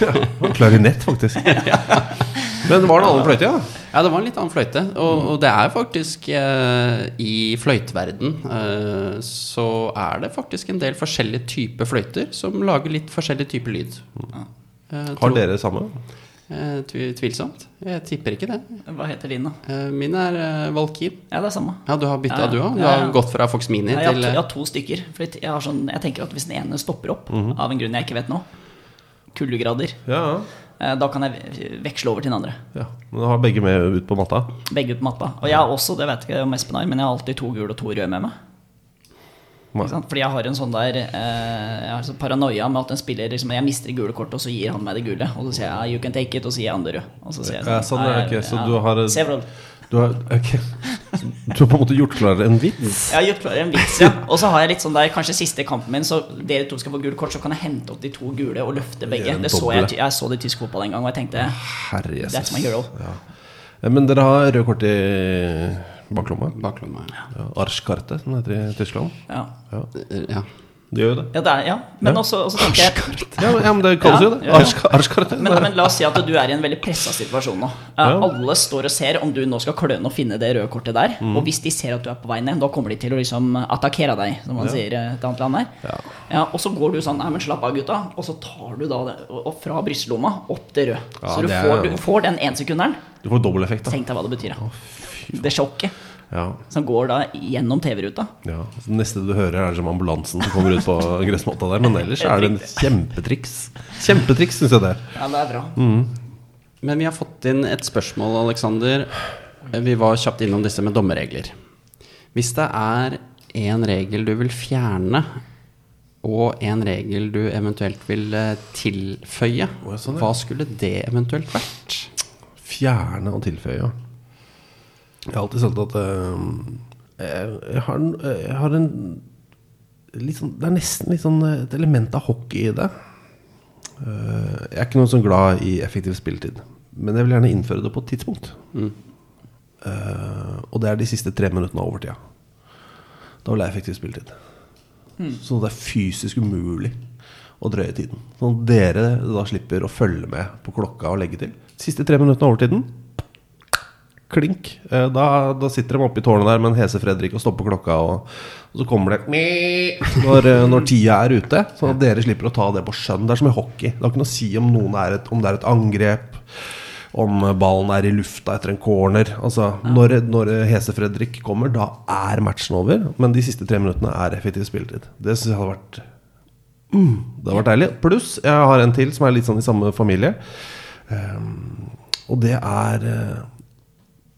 ja. Klarinett, faktisk. Men var det en annen fløyte, ja? Ja, det var en litt annen fløyte. Og, og det er faktisk eh, I fløyteverden eh, så er det faktisk en del forskjellige typer fløyter som lager litt forskjellig type lyd. Eh, Har dere det samme? Eh, Tvilsomt. Jeg tipper ikke det. Hva heter din, da? Eh, Min er eh, Ja, det er samme. Ja, du har bytta, Ja, du òg? Du har ja. gått fra Fox Mini Nei, jeg, har, til to- jeg har to stykker. For jeg, har sånn, jeg tenker at hvis den ene stopper opp av en grunn jeg ikke vet nå, kuldegrader, Ja, eh, da kan jeg veksle over til den andre. ja. Men du har begge med ut på matta? Begge ut på matta. Og jeg har også, det vet jeg ikke om Espen har, men jeg har alltid to gule og to røde med meg. Fordi jeg har en sånn der eh, Jeg har så paranoia med at en spiller liksom, Jeg mister det gule kortet, og så gir han meg det gule. Og så sier jeg 'you can take it', og så gir jeg han det røde. Og så sier jeg Ja, sånn er det «Nei, ikke, så du har- several». Du har, okay. Du har på en måte gjort klar en vits? Jeg har gjort klar en vits, ja. Og så har jeg litt sånn der Kanskje siste kampen min, så dere to skal få gult kort, så kan jeg hente opp de to gule og løfte begge. Det så jeg, jeg så det i tysk fotball en gang, og jeg tenkte Herre Jesus. That's my hero. Ja. Ja, Men dere har rød kort i baklomma? baklomma. Ja, Arschkarte, som det heter i Tyskland. Ja, Ja, Eh, Ja. Det gjør jo det. ja, det er, ja. Men også, også tenker jeg Ja, men, ja, men det kalles Ja, jo det. ja, ja. Arschkarte. men, men la oss si at du er i en veldig pressa situasjon nå. Eh, Ja. Alle står og ser om du nå skal kløne og finne det røde kortet der. Mm. Og hvis de ser at du er på vei ned, da kommer de til å liksom attakkere deg, som man sier til et annet land her. Ja. Ja, og så går du sånn Nei, men slapp av, gutta. Og så tar du da det og fra brystlomma opp det røde. Ja, så du det er får, du får den ensekunderen. Du får dobbeleffekt, da. Tenk deg hva det betyr. Ja. Det sjokket Ja, som går da gjennom TV-ruta. ja. Så neste du hører, er som ambulansen som kommer ut på gressmatta der. Men ellers er det en kjempetriks. Kjempetriks, syns jeg det. Ja, det er bra. Men vi har fått inn et spørsmål, Aleksander. Vi var kjapt innom disse med dommeregler. Hvis det er en regel du vil fjerne, og en regel du eventuelt vil eh, tilføye, sånn, hva skulle det eventuelt vært? Fjerne og tilføye. ja. Jeg har alltid sagt at uh, jeg, jeg, har, jeg har en sånn, Det er nesten litt sånn eh, et element av hockey i det. Uh, jeg er ikke noen sånn glad i effektiv spilletid. Men jeg vil gjerne innføre det på et tidspunkt. Eh, og det er de siste tre minuttene av overtida. Da vil jeg effektiv spilletid. Så det er fysisk umulig å drøye tiden. Sånn at dere da slipper å følge med på klokka og legge til. Siste tre minuttene av overtiden klink. Eh, Da, da sitter de oppe i tårnet der med en hese Fredrik og stopper klokka, og, og så kommer det når, eh, når tida er ute. Sånn at dere slipper å ta det på skjønn. Det er som i hockey. Det har ikke noe å si om, noen er et, om det er et angrep, om ballen er i lufta etter en corner. Altså, når, når hese Fredrik kommer, da er matchen over. Men de siste tre minuttene er effektiv spilletid. Det syns jeg hadde vært mm, Det hadde vært deilig. Pluss jeg har en til som er litt sånn i samme familie. Um, og det er eh,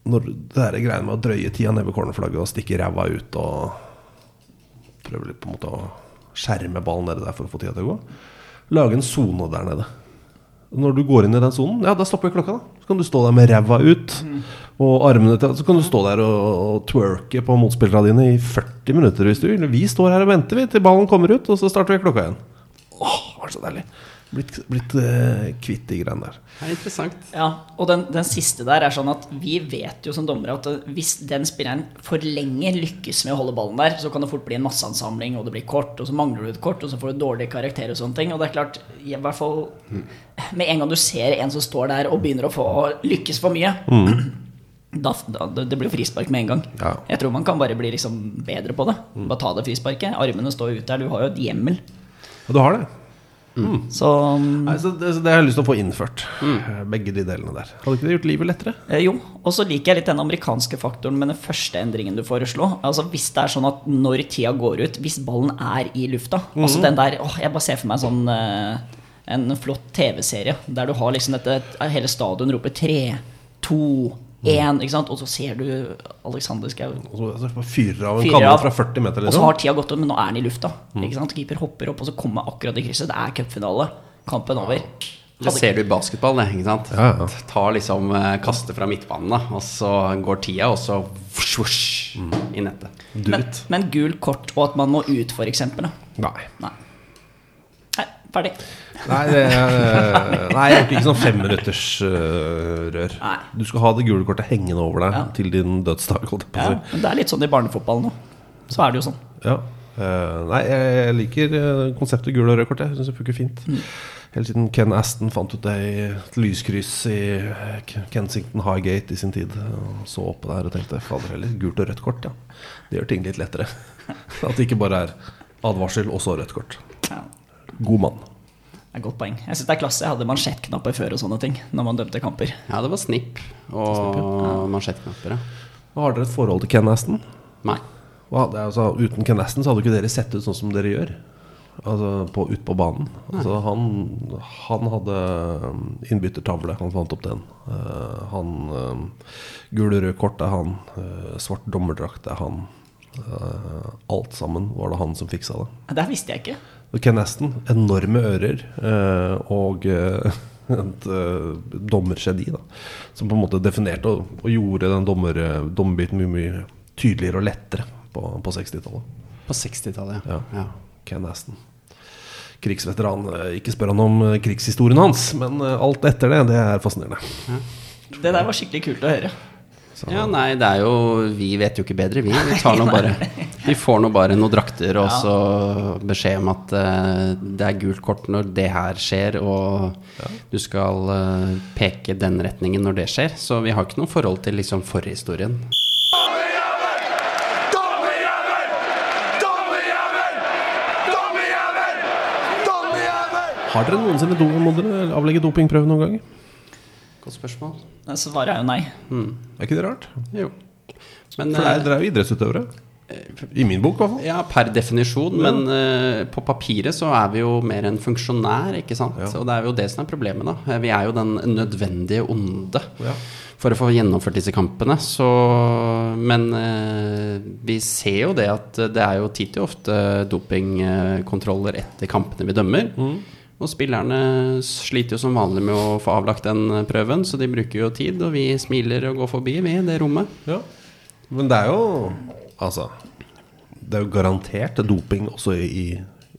når det der greiene med å drøye tida ned ved cornerflagget og stikke ræva ut og prøve litt på en måte å skjerme ballen nede der for å få tida til å gå. Lage en sone der nede. Når du går inn i den sonen, ja, da stopper klokka. da Så kan du stå der med ræva ut og armene til Så kan du stå der og, og twerke på motspillerne dine i 40 minutter hvis du vil. Vi står her og venter vi til ballen kommer ut, og så starter vi klokka igjen. Åh, det var så deilig. Blitt, blitt uh, kvitt de greiene der. Det er interessant. Ja, og den, den siste der er sånn at vi vet jo som dommere at hvis den spilleren for lenge lykkes med å holde ballen der, så kan det fort bli en masseansamling, og det blir kort, og så mangler du et kort, og så får du dårlig karakter og sånne ting. Og det er klart, i hvert fall med en gang du ser en som står der og begynner å få lykkes for mye, da, da, det det blir frispark med en gang. Ja. Jeg tror man kan bare bli liksom bedre på det. Bare ta det frisparket. Armene står ut der. Du har jo et hjemmel. Ja, du har det. Så Nei, så det, så det har jeg lyst til å få innført. Mm. Begge de delene der. Hadde ikke det gjort livet lettere? Eh, Jo, og så liker jeg litt den amerikanske faktoren med den første endringen du foreslo. Altså Hvis det er sånn at når tida går ut, hvis ballen er i lufta Altså den der, åh, Jeg bare ser for meg sånn eh, en flott TV-serie der du har liksom dette Hele stadion roper tre, to, én, ikke sant? Og så ser du Alexander Schou Og så, så fyrer av en kanon fra 40 meter, Og så liksom. har tida gått ut, men nå er den i lufta. Ikke sant? Keeper hopper opp, og så kommer akkurat i krysset. Det er cupfinale. Kampen over. Det ser du i basketball, det. ikke sant? Ja, ja. Tar liksom eh, Kaster fra midtbanen, da, og så går tida, og så vosj, vosj, i nettet. Men, men gult kort og at man må ut, eksempel. Nei. Nei. Nei, ferdig. Nei, det er, nei, jeg orker ikke sånn femminutters uh, rør. Du skal ha det gule kortet hengende over deg Ja. til din dødsdag. Ja, men det er litt sånn i barnefotballen nå. Så er det jo sånn. Ja. Uh, nei, jeg, jeg liker eh, konseptet gul og rød kort. Jeg syns det funker fint. Helt siden Ken Aston fant ut det i et lyskryss i eh, Kensington Highgate i sin tid. Og så oppe der og tenkte fader heller, gult og rødt kort, ja. Det gjør ting litt lettere. At det ikke bare er advarsel og så rødt kort. God mann. Det er godt poeng. Jeg synes det er klasse. Jeg hadde mansjettknapper før og sånne ting. Når man dømte kamper. Ja, det var snipp og mansjettknapper, ja. Har dere et forhold til Ken Aston? Nei. Hva, det er altså, uten Ken Aston så hadde ikke dere sett ut sånn som dere gjør. Altså på, ut på banen. Altså, han, han hadde um, innbyttertavle. Han fant opp den. Uh, han uh, Gul og rød kort er han. Uh, svart dommerdrakt er han. Uh, alt sammen var det han som fiksa det. Det visste jeg ikke. Ken Aston, enorme ører eh, og eh, et eh, dommergeni, da. Som på en måte definerte og, og gjorde den dommer, dommerbiten mye, mye tydeligere og lettere på, på 60-tallet. På 60-tallet, ja. Ja. ja. Ken Aston. Krigsveteran. Ikke spør han om krigshistorien hans, men alt etter det, det er fascinerende. Det der var skikkelig kult å høre. Så, Ja, nei, det er jo Vi vet jo ikke bedre, vi. Vi, tar nå bare, vi får nå bare noen drakter og Ja. så beskjed om at uh, det er gult kort når det her skjer, og du skal uh, peke den retningen når det skjer. Så vi har ikke noe forhold til liksom forhistorien. Har dere noensinne do, avlegge dopingprøve noen gang? Godt spørsmål. Svaret er jo nei. Er ikke det rart? Jo. Men For det eh, dere er jo idrettsutøvere. I min bok, i hvert fall. Ja, per definisjon, men uh, på papiret så er vi jo mer en funksjonær, ikke sant. Ja. Og det er jo det som er problemet, da. Eh, Vi er jo den nødvendige onde Ja. for å få gjennomført disse kampene. Så Men eh, vi ser jo det at det er jo tid til ofte dopingkontroller etter kampene vi dømmer. Og spillerne sliter jo som vanlig med å få avlagt den prøven, så de bruker jo tid, og vi smiler og går forbi, vi, det rommet. Ja. Men det er jo Altså Det er jo garantert doping også i,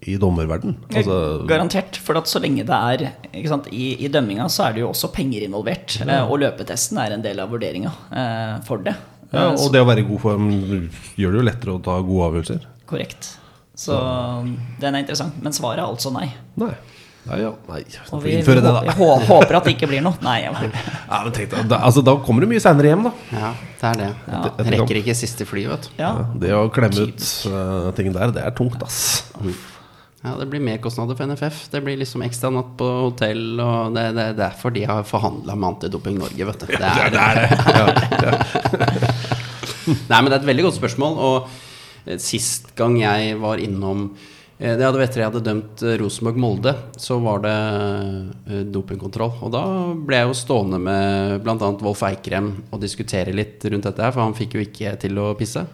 i dommerverden. Altså, Garantert. For at så lenge det er ikke sant, i, I dømminga så er det jo også penger involvert. Ja. Og løpetesten er en del av vurderinga eh, for det. ja, Eh, og så- det å være i god form gjør det jo lettere å ta gode avgjørelser. Korrekt. Så den er interessant. Men svaret er altså nei. Nei. Nei, ja. Nei, Og får vi, innføre det, da. hå- håper at det ikke blir noe. Nei, jeg Ja, men tenk deg, da, altså, da kommer du mye seinere hjem, da. Ja, det er det. Ja. Det Rekker ikke siste fly, vet du. ja. Det å klemme ut uh, ting der, det er tungt, ass. Ja, det blir merkostnader for NFF. Det blir liksom ekstra natt på hotell, og det, det, det er derfor de har forhandla med Antidoping Norge, vet du. Det er, Det er det. Nei, men det er et veldig godt spørsmål, og eh, sist gang jeg var innom det hadde etter jeg hadde dømt eh, Rosenborg-Molde, så var det eh, dopingkontroll. Og da ble jeg jo stående med bl.a. Wolf Eikrem og diskutere litt rundt dette her, for han fikk jo ikke til å pisse.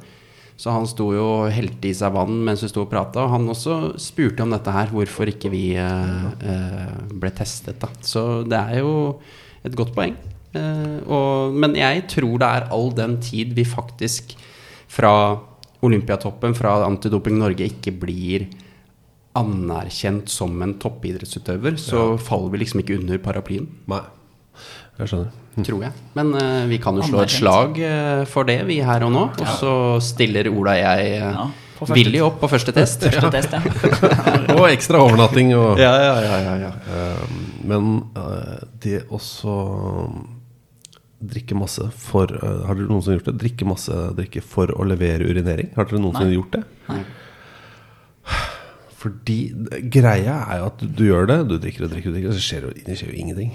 Så han sto jo og helte i seg vann mens vi sto og prata, og han også spurte om dette her, hvorfor ikke vi eh, eh, ble testet, da. Så det er jo et godt poeng. Eh, og, men jeg tror det er all den tid vi faktisk fra Olympiatoppen, fra Antidoping Norge, ikke blir anerkjent som en toppidrettsutøver, så faller vi liksom ikke under paraplyen, Nei, jeg skjønner. tror jeg. Men uh, vi kan jo slå et slag uh, for det, vi her og nå. Og så stiller Ola og jeg uh, Ja, villig opp på første test. Første test, ja. Og ekstra overnatting og ja, ja, ja, ja, ja. Eh, Men det også drikke masse for Har dere noensinne gjort det? Drikke masse drikke for å levere urinering? Har dere noensinne Nei. gjort det? Nei. Fordi greia er jo at du, du gjør det, du drikker og drikker, og drikker og så skjer jo, det skjer jo ingenting.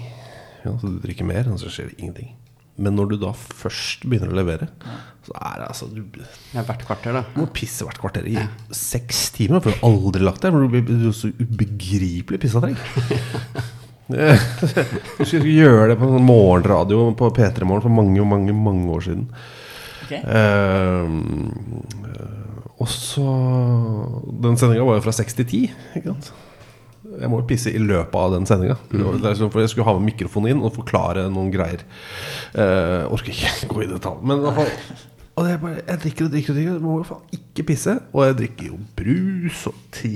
Ja, så du drikker mer, og så skjer det ingenting. Men når du da først begynner å levere, så er det altså Du Ja, hvert kvarter, da. Du må pisse hvert kvarter i seks timer. For du har aldri lagt deg. For du blir så ubegripelig pissetrengt. Du skulle gjøre det på en morgenradio på P3 Morgen for mange, mange mange år siden. Ok. Uh, og så Den sendinga var jo fra 6 til 10. Ikke sant? Jeg må jo pisse i løpet av den sendinga. Liksom, for jeg skulle ha med mikrofonen inn og forklare noen greier. Uh, orker ikke gå i detalj. Men i hvert fall og det er bare, jeg drikker og drikker og drikker. Må jo faen ikke pisse. Og jeg drikker jo brus og te.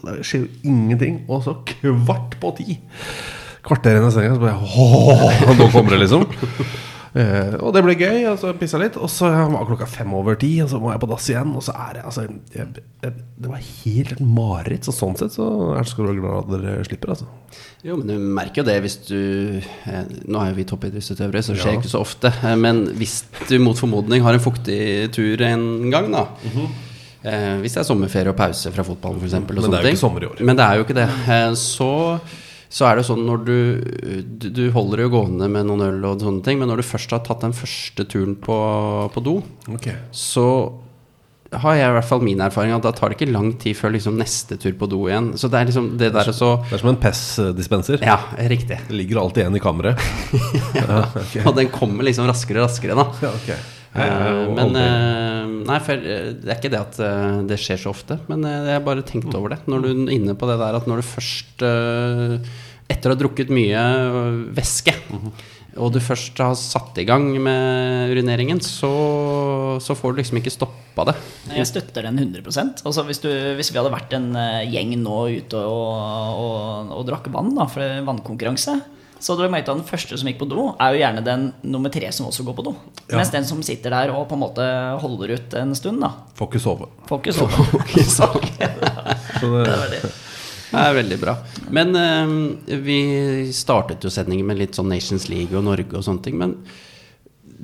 Og det skjer jo ingenting. Og så kvart på ti. Kvarter igjen i sendinga, så bare Åh, Nå kommer det, liksom. Eh, og det ble gøy. Og så pissa litt. Og så var klokka fem over ti, og så må jeg på dass igjen. Og så er det altså jeg, jeg, Det var helt mareritt. Så sånn sett så er skal du være glad at dere slipper, altså. Jo, men du merker jo det hvis du eh, Nå er jo vi toppidrettsutøvere, så det skjer Ja. ikke så ofte. Eh, men hvis du mot formodning har en fuktig tur en gang, da eh, Hvis det er sommerferie og pause fra fotballen, f.eks. Men det er jo ikke sommer i år. Men det er jo ikke det. Eh, så så er det sånn når du, du holder holder jo gående med noen øl og sånne ting, men når du først har tatt den første turen på, på do, Ok. så har jeg i hvert fall min erfaring at da tar det ikke lang tid før liksom neste tur på do igjen. Så det er liksom det der så Det er som en PES-dispenser. Ja, riktig. Det ligger alltid en i kammeret. ja, okay. Og den kommer liksom raskere og raskere, da. Ja, ok. Eh, og men eh, Nei, for eh, det er ikke det at det skjer så ofte. Men jeg har bare tenkt over det. Når du er inne på det der at når du først Etter å ha drukket mye væske, og du først har satt i gang med urineringen, så, så får du liksom ikke stoppa det. Jeg støtter den 100 altså hvis, du, hvis vi hadde vært en gjeng nå ute og, og, og drakk vann, da, for det vannkonkurranse, så du merket at den første som gikk på do, er jo gjerne den nummer tre som også går på do. Ja. Mens den som sitter der og på en måte holder ut en stund, da, Får ikke sove. får ikke sove. Så det, Det var det. Det er veldig bra. Men eh, vi startet jo sendingen med litt sånn Nations League og Norge og sånne ting. Men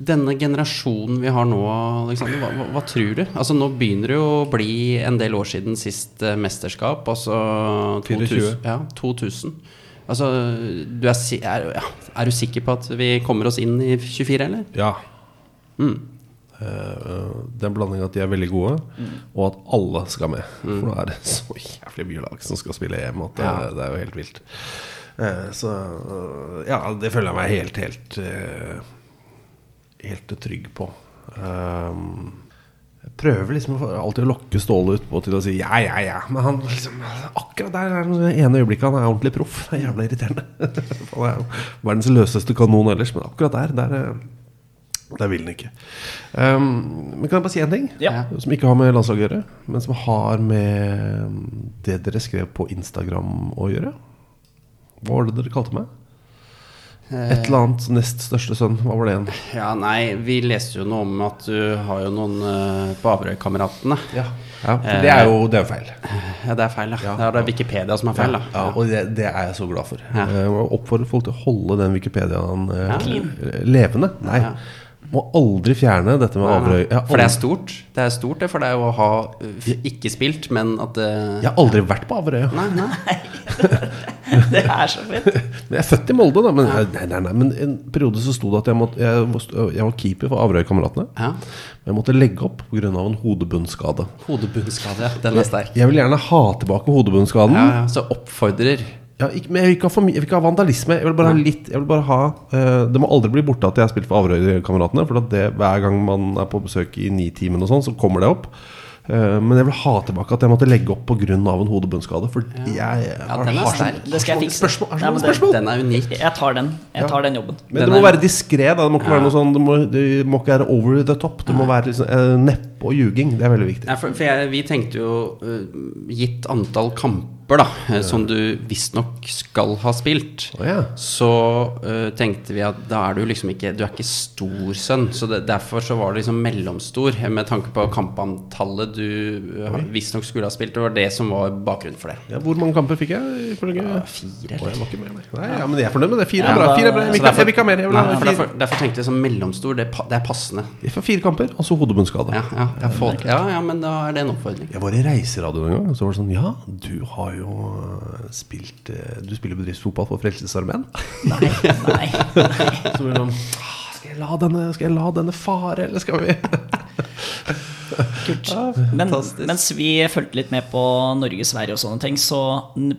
denne generasjonen vi har nå, Alexander, hva, hva, hva tror du? Altså Nå begynner det jo å bli en del år siden sist eh, mesterskap. Altså 24. 2000. Ja, 2000. Altså, du er, er, ja, er du sikker på at vi kommer oss inn i 24, eller? ja. Mm. Uh, det er en blanding at de er veldig gode, Mm. og at alle skal med. For nå er det så jævlig mye lag som skal spille EM at det, Ja. det er jo helt vilt. Uh, så uh, ja, det føler jeg meg helt, helt eh, Helt trygg på. Um, jeg prøver liksom alltid å lokke Ståle utpå til å si ja, ja, ja. Men han liksom akkurat der er det ene øyeblikket han er ordentlig proff. Det er jævla irriterende. Han er jo verdens løseste kanon ellers, men akkurat der, der eh, der vil den ikke. Um, men kan jeg bare si en ting? Ja. Som ikke har med landslaget å gjøre, men som har med det dere skrev på Instagram å gjøre. Hva var det dere kalte meg? Et eller annet nest største sønn. Hva var det igjen? Ja, nei, vi leste jo noe om at du har jo noen uh, på Averøy-kameratene. Ja, for det er jo det er feil. Ja, det er feil, ja. Ja. Det er det Wikipedia som er feil, da. Ja, og det, det er jeg så glad for. Ja. Jeg må oppfordre folk til å holde den Wikipediaen uh, Ja. levende. Nei, Ja. Må aldri fjerne dette med. Jeg har For det er stort. Det er stort, det. For det er jo å ha uh, ikke spilt, men at det Jeg har aldri vært på Averøya. Nei, nei. Det er så fint. Jeg er født i Molde, da. Men, nei, nei, nei, men en periode så sto det at jeg, måtte, jeg, jeg var keeper for Averøy-kameratene. Ja. Men jeg måtte legge opp pga. en hodebunnskade. Hodebunnskade, ja. Den er sterk. Jeg vil gjerne ha tilbake hodebunnskaden. Ja, ja. Så oppfordrer. Ja, ikke, men jeg vil, ikke ha for jeg vil ikke ha vandalisme. Jeg vil bare ha litt Jeg vil bare ha uh, Det må aldri bli borte at jeg har spilt for Averøy-kameratene. For det, hver gang man er på besøk i Nitimen sånn, så kommer det opp. Uh, men jeg vil ha tilbake at jeg måtte legge opp pga. en hodebunnskade. For jeg, jeg Ja, har, den har så- sterk. Det skal jeg så fikse. Spørsmål, har så Nei, mange spørsmål. Den er unik. Jeg tar den. Jeg tar den jobben. Men Den det må er- være diskré. Det må ikke være noe sånn Det må, det må ikke være over the top. Det må være liksom, uh, neppe og ljuging. Det er veldig viktig. Ja, for, for jeg, vi tenkte jo uh, gitt antall kamper da ja. som du visstnok skal ha spilt, oh, ja. så uh, tenkte vi at da er du liksom ikke Du er ikke stor sønn. Så det, derfor så var du liksom mellomstor eh, med tanke på kampantallet du uh, visstnok skulle ha spilt. Det var det som var bakgrunnen for det. Hvor mange kamper fikk jeg? Fire, Oh, jeg nei. Ja, men jeg er fornøyd med det. Fire er bra. Fire er bra. Jeg vil ikke, ha mer. Nei, derfor, derfor tenkte jeg som mellomstor. Det, det er passende. Vi får fire kamper, altså hodebunnskade. Ja, ja, ja, folk, ja, ja, men da er det en oppfordring. Jeg var i reiseradio en gang, og så var det sånn Ja, du har jo øh, spilt øh, Du spiller bedriftsfotball for Frelsesarmeen. Nei, nei. Så var det sånn «Ah, skal jeg, la denne, skal jeg la denne fare, eller skal vi Kult. Men, mens vi fulgte litt med på Norge, Sverige og sånne ting, så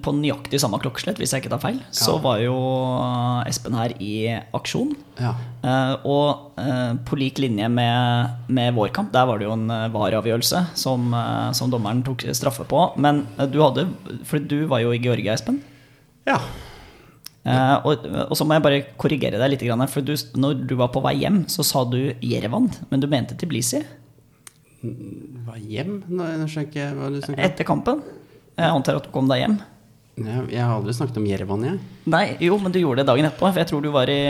på nøyaktig samme klokkeslett, hvis jeg ikke tar feil, så var jo eh, Espen her i aksjon. Ja. Uh, og uh, på lik linje med, med vår kamp, der var det jo en uh, VAR-avgjørelse som, som dommeren tok straffe på. Men du hadde For du var jo i Georgia, Espen. ja. Og, og så må jeg bare korrigere deg litt. For du, når du var på vei hjem, så sa du Jerevan, men du mente Tiblisi. Hva hjem? Nei, ikke hva du snakker om. Etter kampen. Jeg antar at du kom deg hjem. Jeg, jeg har aldri snakket om Jerevan, jeg. Nei, jo, men du gjorde det dagen etterpå. For jeg tror du var i,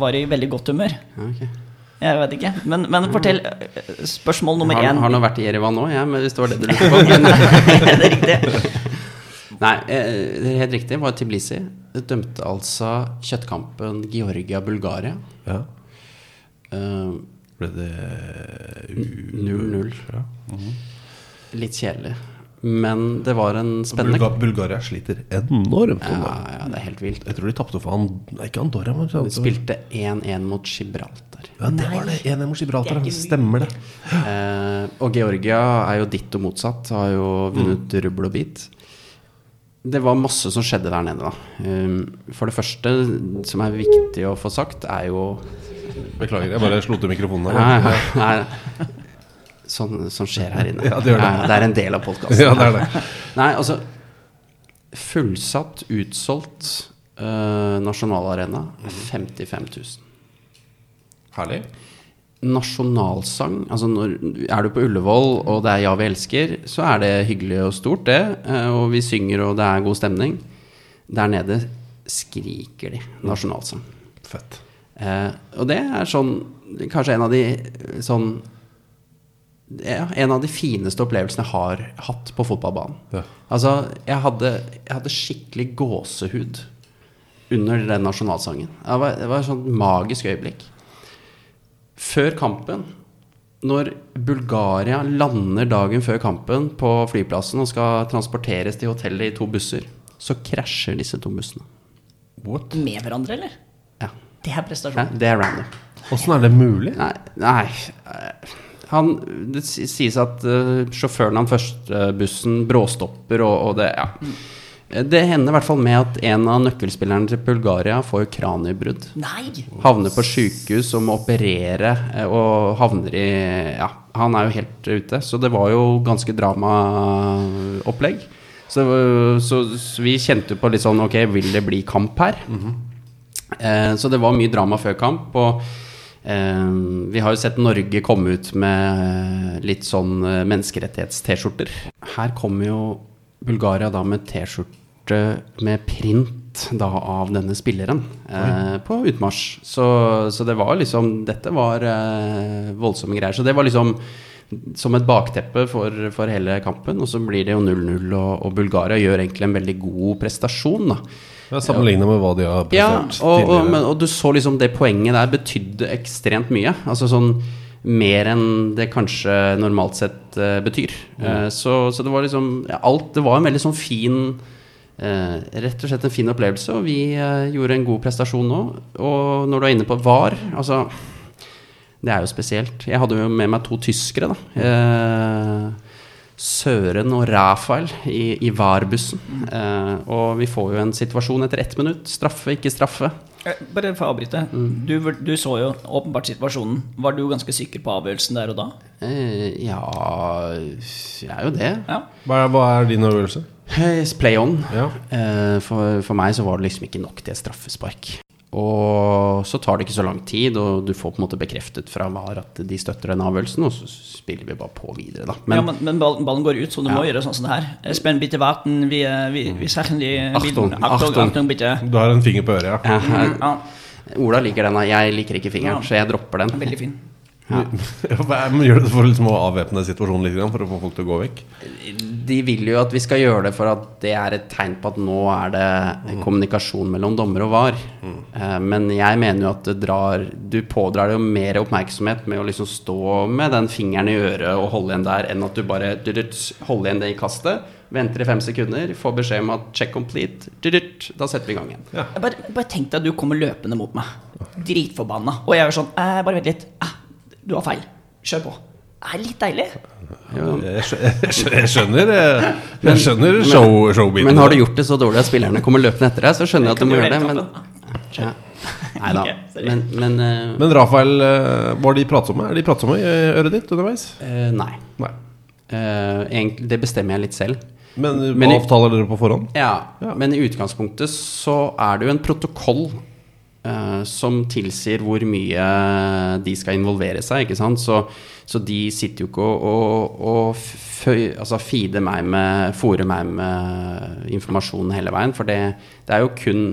var i veldig godt humør. Ja, ok. Jeg vet ikke. Men, men fortell. Spørsmål nummer har, én. har nå vært i Jerevan nå, jeg, men hvis det var det du lurte på. Men, det er riktig. nei, eh, det er helt riktig. Det Var Tiblisi. Dømte altså kjøttkampen Georgia-Bulgaria. Ja. Eh, Ble det 0-0. Litt kjedelig. Men det var en spennende Bulga Bulgaria sliter enormt. ja, ja, det er helt vilt. Jeg tror de tapte for han ikke Andorra. Men, De spilte 1-1 mot Gibraltar. ja, det var det. 1-1 mot Gibraltar. Det er ikke Stemmer det. Eh, og Georgia er jo ditto motsatt. Har jo vunnet rubbel og bit. Det var masse som skjedde der nede. da um, For det første, som er viktig å få sagt, er jo Beklager, jeg bare slo til mikrofonen her. Nei, nei, sånn, sånn skjer her inne. Ja, det det. Nei, det er en del av podkasten. Ja, det er det. Nei, altså Fullsatt, utsolgt uh, nasjonalarena. 55 000. Herlig. nasjonalsang Altså når, Er du på Ullevål og det er 'Ja, vi elsker', så er det hyggelig og stort, det. eh, Og vi synger og det er god stemning. Der nede skriker de nasjonalsang. Fett. Eh, og det er sånn Kanskje en av de sånn ja, En av de fineste opplevelsene jeg har hatt på fotballbanen. Ja. Altså, jeg hadde, jeg hadde skikkelig gåsehud under den nasjonalsangen. Det var, det var et sånt magisk øyeblikk. Før kampen, når Bulgaria lander dagen før kampen på flyplassen og skal transporteres til hotellet i to busser, så krasjer disse to bussene. What? Med hverandre, eller? Det er Ja, det er random. Åssen er det mulig? Nei, nei eh, han, Det sies at uh, sjåføren av den første bussen bråstopper, og, og det Ja. Det hender i hvert fall med at en av nøkkelspillerne til Bulgaria får kraniebrudd. Nei! Havner på sjukehus og må operere eh, og havner i Ja, han er jo helt ute. Så det var jo ganske dramaopplegg. Så, så, så vi kjente jo på litt sånn Ok, vil det bli kamp her? Eh, så det var mye drama før kamp. Og eh, vi har jo sett Norge komme ut med litt sånn eh, menneskerettighets-T-skjorter. Her kommer jo Bulgaria da med T-skjorte med print da av denne spilleren eh, på utmarsj. Så, så det var liksom Dette var eh, voldsomme greier. Så det var liksom som et bakteppe for, for hele kampen. Og så blir det jo 0-0, og, og Bulgaria gjør egentlig en veldig god prestasjon. da Sammenligna med hva de har ja, prestert og, og, tidligere. men, og du så liksom det poenget der betydde ekstremt mye. Altså sånn mer enn det kanskje normalt sett uh, betyr. Eh, så, så det var liksom ja, alt Det var en veldig sånn fin uh, Rett og slett en fin opplevelse, og vi gjorde en god prestasjon nå. Og når du er inne på VAR Altså, det er jo spesielt. Jeg hadde jo med meg to tyskere, da. Søren og Rafael i, i VAR-bussen. Eh, og vi får jo en situasjon etter ett minutt. Straffe, ikke straffe. Eh, Bare for å avbryte. Du, du så jo åpenbart situasjonen. Var du ganske sikker på avgjørelsen der og da? Eh, ja Jeg er jo det. Ja. Hva er, hva er din øvelse? Eh, Play on. Ja. Eh, for, for meg så var det liksom ikke nok til et straffespark. Og så tar det ikke så lang tid, og du får på en måte bekreftet fra VAR at de støtter den avgjørelsen, og så spiller vi bare på videre, da. Men, ja, Men men, ballen, går ut, så du må Ja. gjøre sånn som det her. Spenn bitte warten, vi, eh, vi, vi sachen die Achtung, Achtung, Achtung. Achtung, bitte. Du har en finger på øret, ja. Mm, Ja, Ola liker den, jeg liker ikke fingeren, Ja. så jeg dropper den. veldig fin. Ja. Gjør du det for liksom å avvæpne situasjonen litt, for å få folk til å gå vekk? De vil jo at vi skal gjøre det for at det er et tegn på at nå er det kommunikasjon mellom dommer og var. Mm. Men jeg mener jo at det drar Du pådrar jo mer oppmerksomhet med å liksom stå med den fingeren i øret og holde igjen der, enn at du bare holder igjen det i kastet, venter i fem sekunder, får beskjed om at check complete, da setter vi i gang igjen. Ja. bare, bare tenk deg at du kommer løpende mot meg. Dritforbanna. Og jeg er sånn eh, Bare vent litt. Eh, du har feil. Kjør på. Er litt deilig. Jeg jeg skjø- jeg skjønner eh, Jeg skjønner show, showbiten. Men har du gjort det så dårlig at spillerne kommer løpende etter deg, så skjønner jeg at du må gjøre det, men ja. Nei da. Men, men, eh, Men Rafael, eh, var de pratsomme? Er de pratsomme i øret ditt underveis? eh, Nei. Nei. Eh, egentlig, det bestemmer jeg litt selv. Men, Men avtaler dere på forhånd? Ja, Ja. Men i utgangspunktet så er det jo en protokoll som tilsier hvor mye de skal involvere seg. Så, så de sitter jo ikke og, og, og føy, altså feeder meg med fòrer meg med informasjon hele veien. For det, det er jo kun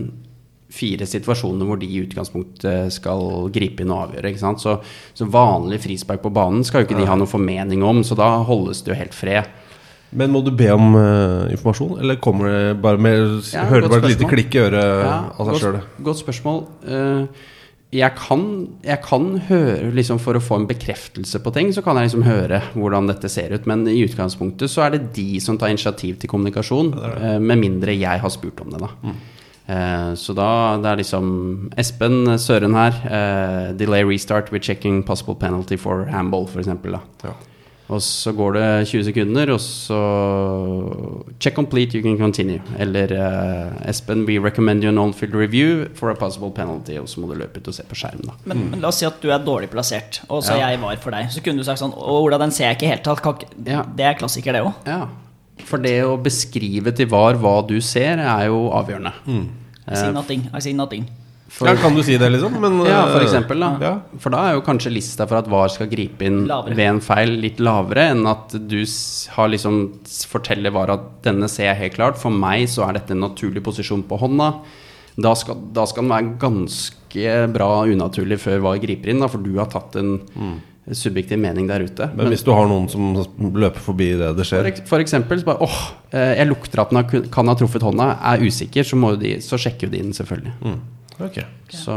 fire situasjoner hvor de i utgangspunktet skal gripe inn og avgjøre. ikke sant? Så, så vanlig frispark på banen skal jo ikke de ha noe formening om, så da holdes det jo helt fred. Men må du be om uh, informasjon, eller kommer det bare med Ja, Hører du bare et lite klikk i øret Ja, av seg sjøl? godt spørsmål. Uh, jeg kan, jeg kan høre liksom For å få en bekreftelse på ting, så kan jeg liksom høre hvordan dette ser ut. Men i utgangspunktet så er det de som tar initiativ til kommunikasjon, eh, med mindre jeg har spurt om det, da. Eh, så da det er liksom Espen Søren her. eh, delay restart with checking possible penalty for handball, f.eks. Ja. Og så går det 20 sekunder, og så Check complete, you can continue. Eller uh, Espen, we recommend you an on-field review for a possible penalty. Og så må du løpe ut og se på skjermen, da. Men, men la oss si at du er dårlig plassert, og så Ja. jeg var for deg. Så kunne du sagt sånn Å, Ola, den ser jeg ikke helt. Kan ikke- Ja. Det er klassiker, det òg. Ja. For det å beskrive til VAR hva du ser, er jo avgjørende. I see nothing. I see nothing. For, ja, kan du si det, liksom? Men, ja, for eh, eksempel, da. Ja. For da er jo kanskje lista for at VAR skal gripe inn Lavere. ved en feil litt lavere enn at du har liksom forteller VAR at denne ser jeg helt klart. For meg så er dette en naturlig posisjon på hånda. Da skal, da skal den være ganske bra unaturlig før VAR griper inn, da, for du har tatt en subjektiv mening der ute. Men hvis du har noen som løper forbi det det skjer for eksempel så bare åh, eh, jeg lukter at den kan ha truffet hånda, er usikker, så, må de, så sjekker jo de den selvfølgelig. Ok. Så,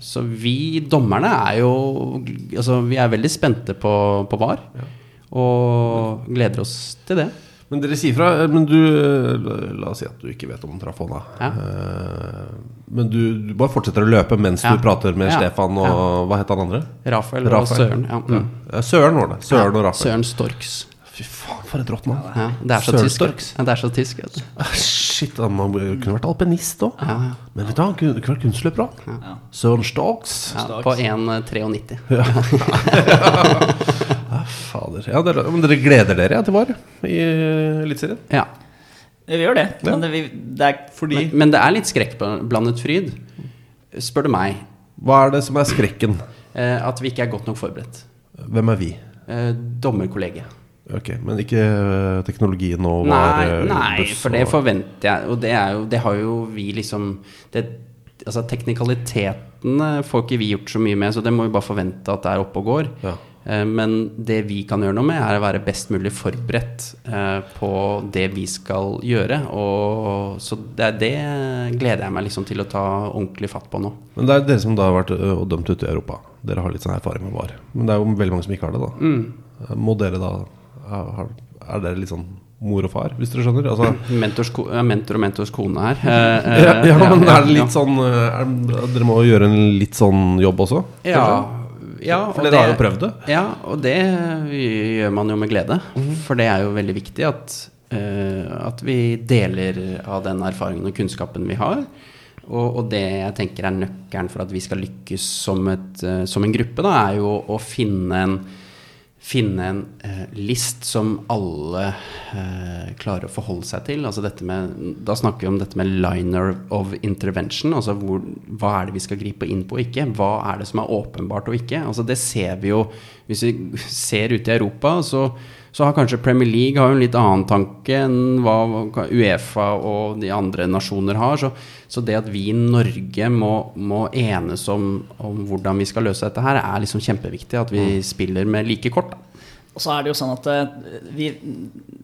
så vi dommerne er jo Altså, vi er veldig spente på, på VAR. Og gleder oss til det. Men dere sier fra Men du La oss si at du ikke vet om han traff hånda. Ja. Eh, Men du, du bare fortsetter å løpe mens Ja. du prater med Ja. Stefan og Hva het han andre? Rafael og Søren. Ja. Mm. Søren var det. Søren og Rafael. Søren Storks. Fy faen, for et rått navn. Ja, det er så tysk. Ja, det er så tysk vet du. Ah, Shit, han kunne vært alpinist òg. Ja, ja. Men vet du, han kunne kunne vært kunstløper òg. Ja. Søren Stokes. Ja, på 1,93. Fader. Ja, dere, men dere gleder dere ja, til VAR i Eliteserien? Ja. Vi gjør det. Ja. Men det, vi, det er Fordi Men, men det er litt skrekkblandet fryd, spør du meg. Hva er det som er skrekken? Eh, at vi ikke er godt nok forberedt. Hvem er vi? Eh, dommerkollegiet. Ok, Men ikke øh, teknologien nå Nei, VAR? nei, buss for det forventer jeg. Og det, jo, det har jo vi liksom det, Altså Teknikalitetene får ikke vi gjort så mye med, så det må vi bare forvente at det er oppe og går. Ja. Eh, Men det vi kan gjøre noe med, er å være best mulig forberedt eh, på det vi skal gjøre. Og, så det, det gleder jeg meg liksom til å ta ordentlig fatt på nå. Men det er dere som da har vært og dømt ute i Europa. Dere har litt sånn erfaring med VAR. Men det er jo veldig mange som ikke har det, da. Mm. Må dere da Er dere litt sånn mor og far, hvis dere skjønner? Altså, Mentors, mentor og mentors kone her. Eh, eh, ja, ja, men er det litt sånn øh, er, Dere må gjøre en litt sånn jobb også? Ja, ja For dere har jo prøvd det. Ja, og det gjør man jo med glede. For det er jo veldig viktig at, eh, at vi deler av den erfaringen og kunnskapen vi har. Og, det jeg tenker er nøkkelen for at vi skal lykkes som, et, eh, som en gruppe, da, er jo å finne en finne en eh, list som alle eh, klarer å forholde seg til. Altså med, da snakker vi om dette med liner of intervention. Altså hvor, hva er det vi skal gripe inn på og ikke? Hva er det som er åpenbart og ikke? Altså det ser vi jo Hvis vi ser ute i Europa, så, så har kanskje Premier League har jo en litt annen tanke enn hva Uefa og de andre nasjoner har. Så, så det at vi i Norge må, må enes om, om hvordan vi skal løse dette her, er liksom kjempeviktig. At vi spiller med like kort. Da. Og så er det jo sånn at eh, vi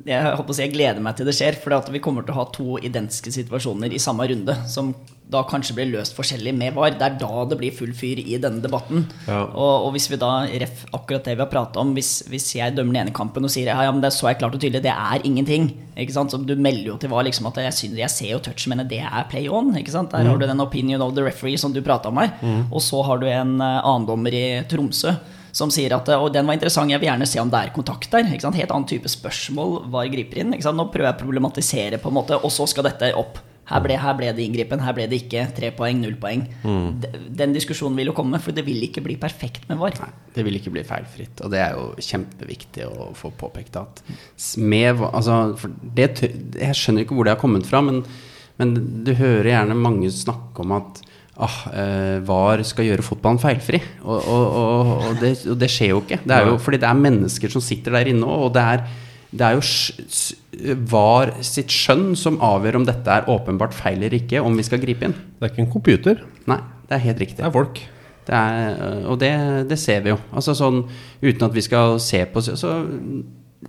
Jeg håper å si jeg gleder meg til det skjer. For vi kommer til å ha to identiske situasjoner i samme runde. Som da kanskje blir løst forskjellig med VAR. Det er da det blir full fyr i denne debatten. Ja. Og, og hvis vi da ref akkurat det vi har prata om Hvis, hvis jeg dømmer den ene kampen og sier ja, ja, men det så jeg klart og tydelig, det er ingenting. Ikke sant? Så du melder jo til VAR liksom at jeg, synes, jeg ser jo touch, men det er play on. Ikke sant? Der har du den opinion of the referee som du prata om her. Og så har du en uh, annendommer i Tromsø som sier at og den var interessant, jeg vil gjerne se om det er kontakt der. Helt annen type spørsmål VAR griper inn. Nå prøver jeg å problematisere, på en måte, og så skal dette opp. Her ble, her ble det inngripen, her ble det ikke. Tre poeng, null poeng. Mm. Den diskusjonen vil jo komme, for det vil ikke bli perfekt med VAR. Nei, det vil ikke bli feilfritt. Og det er jo kjempeviktig å få påpekt at med, altså, for det, Jeg skjønner ikke hvor det har kommet fra, men, men du hører gjerne mange snakke om at ah, eh, VAR skal gjøre fotballen feilfri. Og, og, og, og, det, og det skjer jo ikke. Det er jo fordi det er mennesker som sitter der inne, og det er, det er jo VAR sitt skjønn som avgjør om dette er åpenbart feil eller ikke, om vi skal gripe inn. Det er ikke en computer, Nei, det er helt riktig. det er folk. Det er, og det, det ser vi jo. Altså sånn uten at vi skal se på så,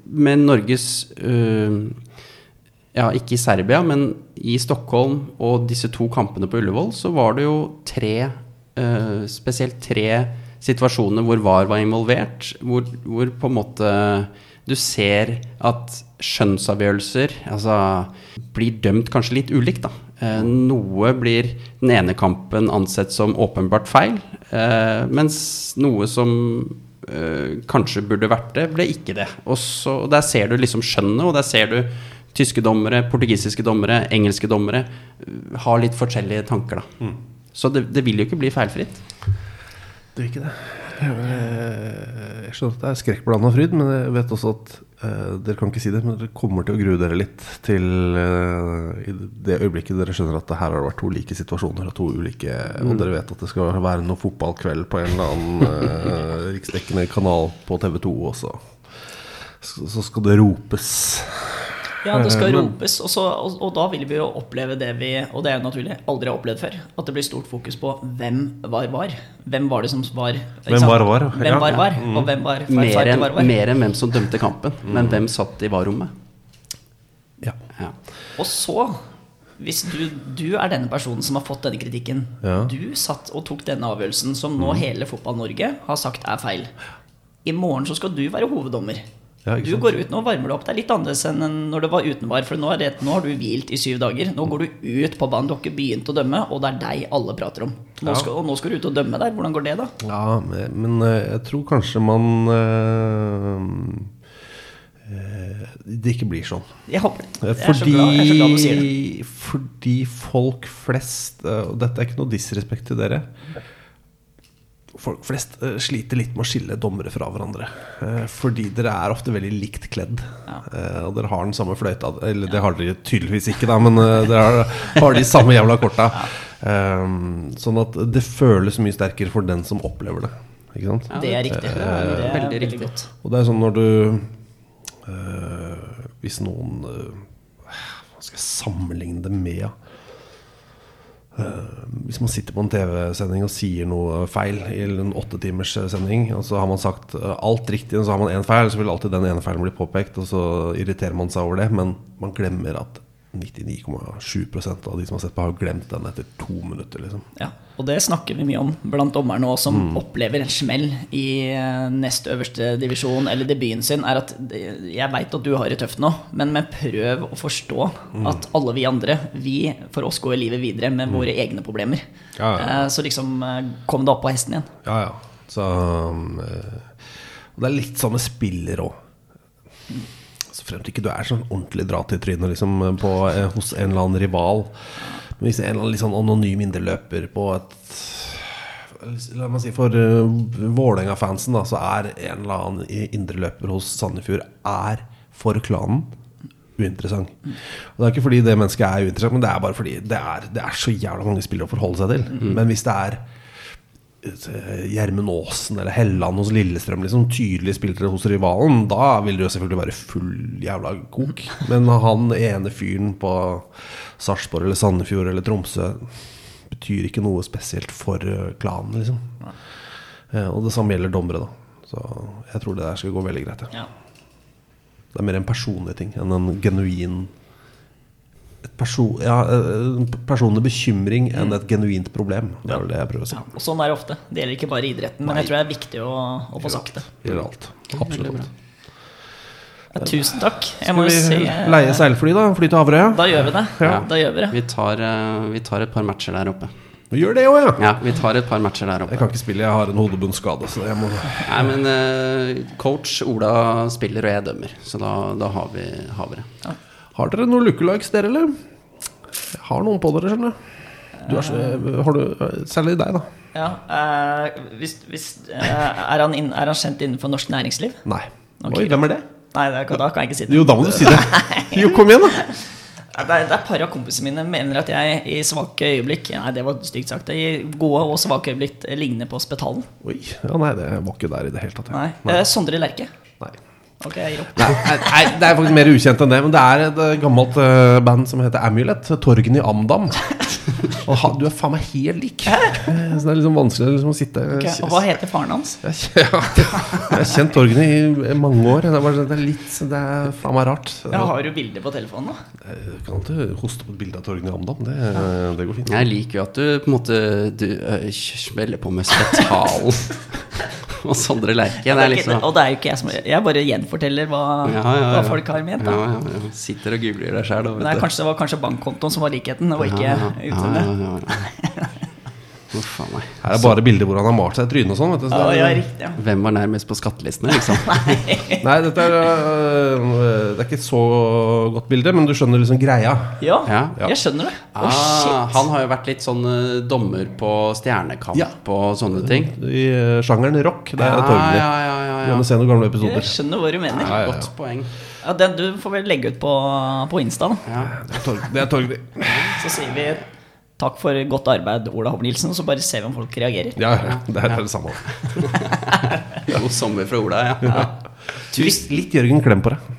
Med Norges øh, Ja, ikke i Serbia, men i Stockholm og disse to kampene på Ullevål, så var det jo tre eh, spesielt tre situasjoner hvor VAR var involvert, hvor, hvor på en måte du ser at skjønnsavgjørelser altså, blir dømt kanskje litt ulikt. da. Eh, noe blir den ene kampen ansett som åpenbart feil, eh, mens noe som eh, kanskje burde vært det, ble ikke det. Og så, Der ser du liksom skjønnet, og der ser du tyske dommere, portugisiske dommere, engelske dommere har litt forskjellige tanker. da. Så det, det vil jo ikke bli feilfritt. Det er ikke det. Eh, Jeg skjønner at det er skrekkblanda fryd, men jeg vet også at uh, dere kan ikke si det, men dere kommer til å grue dere litt til uh, i det øyeblikket dere skjønner at det her har det vært to like situasjoner og to ulike Og dere vet at det skal være noe fotballkveld på en eller annen uh, riksdekkende kanal på TV2 også. Så, så skal det ropes. Ja, det skal ropes, og, så, og, og da vil vi jo oppleve det vi Og det er jo naturlig, aldri har opplevd før. At det blir stort fokus på hvem var var. Hvem var det som var Hvem var var. Hvem Ja, var ja. var, og hvem var feil, Mer enn var var. mer enn hvem som dømte kampen, men hvem satt i VAR-rommet. Ja. Ja. Og så, hvis du, du er denne personen som har fått denne kritikken, Ja. du satt og tok denne avgjørelsen som nå hele Fotball-Norge har sagt er feil. I morgen så skal du være hoveddommer. Ja, du går ut nå og varmer deg opp. Det er litt annerledes enn når det var utenvar. For nå, det, nå har du hvilt i syv dager. Nå går du ut på banen. Du har ikke begynt å dømme, og det er deg alle prater om. Nå skal, og nå skal du ut og dømme der. Hvordan går det, da? Ja, men eh, jeg tror kanskje man eh, Det ikke blir sånn. Jeg håper det. Jeg er så glad, jeg er så glad du sier det. fordi folk flest Og dette er ikke noe disrespekt til dere. Folk flest uh, sliter litt med å skille dommere fra hverandre. Uh, fordi dere er ofte veldig likt kledd. Ja. Eh, og dere har den samme fløyta. Eller det har dere tydeligvis ikke, da, men dere har, har de samme jævla korta. Eh, sånn at det føles mye sterkere for den som opplever det. Ikke sant? Det er riktig. Det er, veldig riktig. godt. Og det er sånn når du Hvis noen Hva skal jeg sammenligne det med? Ja? Øh, hvis man sitter på en TV-sending og sier noe feil i en åtte timers øh, sending, og så har man sagt øh, alt riktig, og så har man én feil, så vil alltid den ene feilen bli påpekt, og så irriterer man seg over det, men man glemmer at 99,7% av de som har sett på, har glemt den etter to minutter. Liksom. Ja, og det snakker vi mye om blant dommerne òg, som Mm. opplever en smell i eh, nest øverste divisjon eller debuten sin. Er at jeg veit at du har det tøft nå, men, men prøv å forstå Mm. at alle vi andre, vi for oss går livet videre med våre egne problemer. Mm. Ja, ja. Eh, Så liksom eh, kom deg opp på hesten igjen. Ja, ja. Så um, og Det er litt sånn med spiller òg. Så fremt ikke du er sånn ordentlig dra til trynet liksom, på, eh, hos en eller annen rival. Men hvis en eller annen sånn anonym indreløper på et La meg si For uh, Vålerenga-fansen da, så er en eller annen indreløper hos Sandefjord er for klanen uinteressant. Og Det er ikke fordi det mennesket er uinteressant, men det er bare fordi det er, det er så jævla mange spillere å forholde seg til. Men hvis det er Gjermund Aasen eller Helland hos Lillestrøm, liksom tydelige spillere hos rivalen, da vil det jo selvfølgelig være full jævla kok. Men han ene fyren på Sarpsborg eller Sandefjord eller Tromsø betyr ikke noe spesielt for eh, klanen, liksom. Eh, Og det samme gjelder dommere, da. Så jeg tror det der skal gå veldig greit. Ja. Det er mer en personlig ting enn en genuin et perso ja, eh, personlig bekymring enn et genuint problem. Det er vel det jeg prøver å si. Ja, og sånn er det ofte. Det gjelder ikke bare idretten, men jeg tror det er viktig å, å få sagt det. Gjør alt. Absolutt. Ja, tusen takk. Jeg Skal må vi si eh, leie seilfly, da? Fly til Averøya? Da gjør vi det. Ja. Da gjør vi det. Vi tar, eh, vi tar et par matcher der oppe. Vi gjør det òg, ja. Ja, vi tar et par matcher der oppe. Jeg kan ikke spille, jeg har en hodebunnsskade. Så jeg må Nei, men coach Ola spiller, og jeg dømmer. Så da, da har, vi, har vi det. Har dere noen lookalikes, dere, eller? Jeg har noen på dere, skjønner du. så, har du, særlig deg, da. Ja, uh, hvis, hvis, uh, er, han inn, er han kjent innenfor norsk næringsliv? Nei. Okay. Oi, hvem er det? Nei, det, er, da kan jeg ikke si det. Jo, da må du si det. Jo, kom igjen, da. Det er, det er et par av kompisene mine mener at jeg i svake øyeblikk Nei, det var stygt sagt. I gode og svake øyeblikk ligner på Spetalen. Oi, ja, nei, det var ikke der i det hele tatt. Nei. Nei. Eh, Sondre Lerche. Nei. Ok, jeg gir opp. Nei, nei, det er faktisk mer ukjent enn det. Men det er et eh, gammelt uh, band som heter Amulet. Torgny Amdam. Og ha, du er faen meg helt lik. Eh, Så det er liksom vanskelig liksom, å sitte okay, Og hva heter faren hans? Jeg, ja, jeg har kjent Torgny i mange år. Det er, bare, det er litt Det er faen meg rart. Ja, har du bilder på telefonen, da? Jeg kan ikke hoste på et bilde av Torgny Amdam. Det, det går fint. Jeg liker jo at du på en måte Du smeller på med spetalen og Sondre Lerche. Er er liksom og det er jo ikke jeg som Jeg bare gjenforteller hva, Ja, ja, hva folk har ment. Da. Sitter og googler deg sjæl, det, kanskje, det var kanskje bankkontoen som var likheten, og ikke utseendet. Uff a meg. Her er bare bilder hvor han har malt seg i trynet og sånn. Vet du, så Ja, ja, riktig. Ja. Hvem var nærmest på skattelistene, liksom? Nei, dette er øh, Det er ikke et så godt bilde, men du skjønner liksom greia. Ja, Ja. jeg skjønner det. Å, Ah, han har jo vært litt sånn eh, dommer på Stjernekamp Ja. og sånne ting. I uh, sjangeren rock. Det er Torgny. ja, ja, ja, ja. Se noen gamle episoder. Jeg skjønner hva du mener. Ja, ja, ja. Godt poeng. Ja, den du får vel legge ut på, på Insta, da. Ja. Det er Torg- Det er Torgny. Så sier vi takk for godt arbeid, Ola Hovnilsen. Og så bare ser vi om folk reagerer. Ja, ja, det er det, samme. God sommer fra Ola, ja. ja. Litt, litt Jørgen Klem på deg.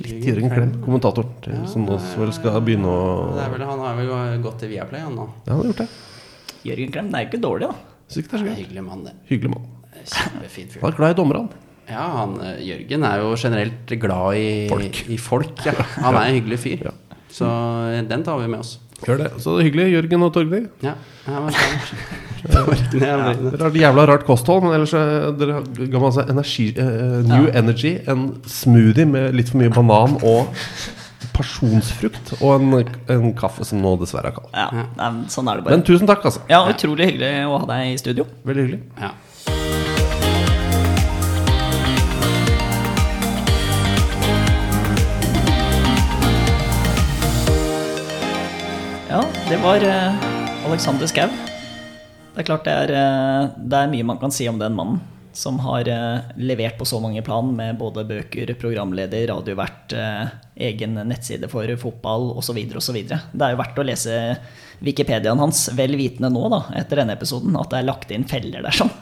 Litt Jørgen Klem, kommentator, til- som nå vel skal begynne å Det er vel, han har vel gått til Viaplay, han nå. Ja, han har gjort det. Jørgen Klem, det er jo ikke dårlig, da. Sikkert er så gøy. Hyggelig mann, det. Hyggelig mann. Kjempefin fyr. Han er glad i dommerne. Ja, han, eh, Jørgen er jo generelt glad i Folk. I folk ja. Han er en hyggelig fyr. Ja. Så eh, den tar vi med oss. Gjør det. Så det er hyggelig, Jørgen og Torgny. Ja, ja er Dere har et jævla rart kosthold, men ellers eh, dere ga ga masse energi, uh, New Energy, en smoothie med litt for mye banan og pasjonsfrukt, og en, en kaffe som nå dessverre er kald. Ja, sånn er det bare. Men tusen takk, altså. Ja, Utrolig hyggelig å ha deg i studio. Veldig hyggelig. Ja. Det var eh, Alexander Schou. Det er klart det er, eh, det er mye man kan si om den mannen. Som har eh, levert på så mange plan med både bøker, programleder, radiovert, egen nettside for fotball osv. osv. Det er jo verdt å lese Wikipediaen hans, vel vitende nå, da, etter denne episoden, at det er lagt inn feller der sånn.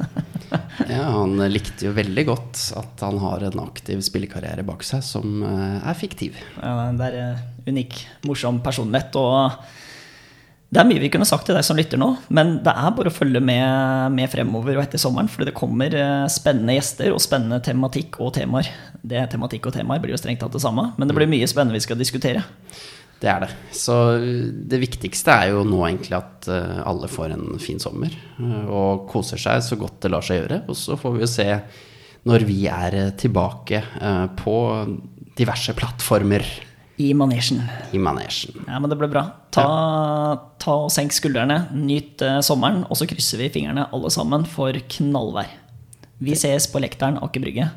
ja, han likte jo veldig godt at han har en aktiv spillekarriere bak seg som er fiktiv. Ja, Det er unik, morsom personlighet. Og det er mye vi kunne sagt til deg som lytter nå, men det er bare å følge med, med fremover og etter sommeren. For det kommer eh, spennende gjester og spennende tematikk og temaer. Det Tematikk og temaer blir jo strengt tatt det samme, men det blir mye spennende vi skal diskutere. Det er det. Så det viktigste er jo nå egentlig at eh, alle får en fin sommer eh, og koser seg så godt det lar seg gjøre. Og så får vi jo se når vi er eh, tilbake eh, på diverse plattformer I manesjen. i manesjen. Ja, men det ble bra. Ta, ta og Senk skuldrene, nyt eh, sommeren, og så krysser vi fingrene alle sammen for knallvær. Vi ses på Lekteren Aker Brygge.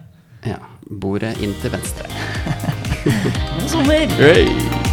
Ja. Bordet inn til venstre. God sommer! Hey!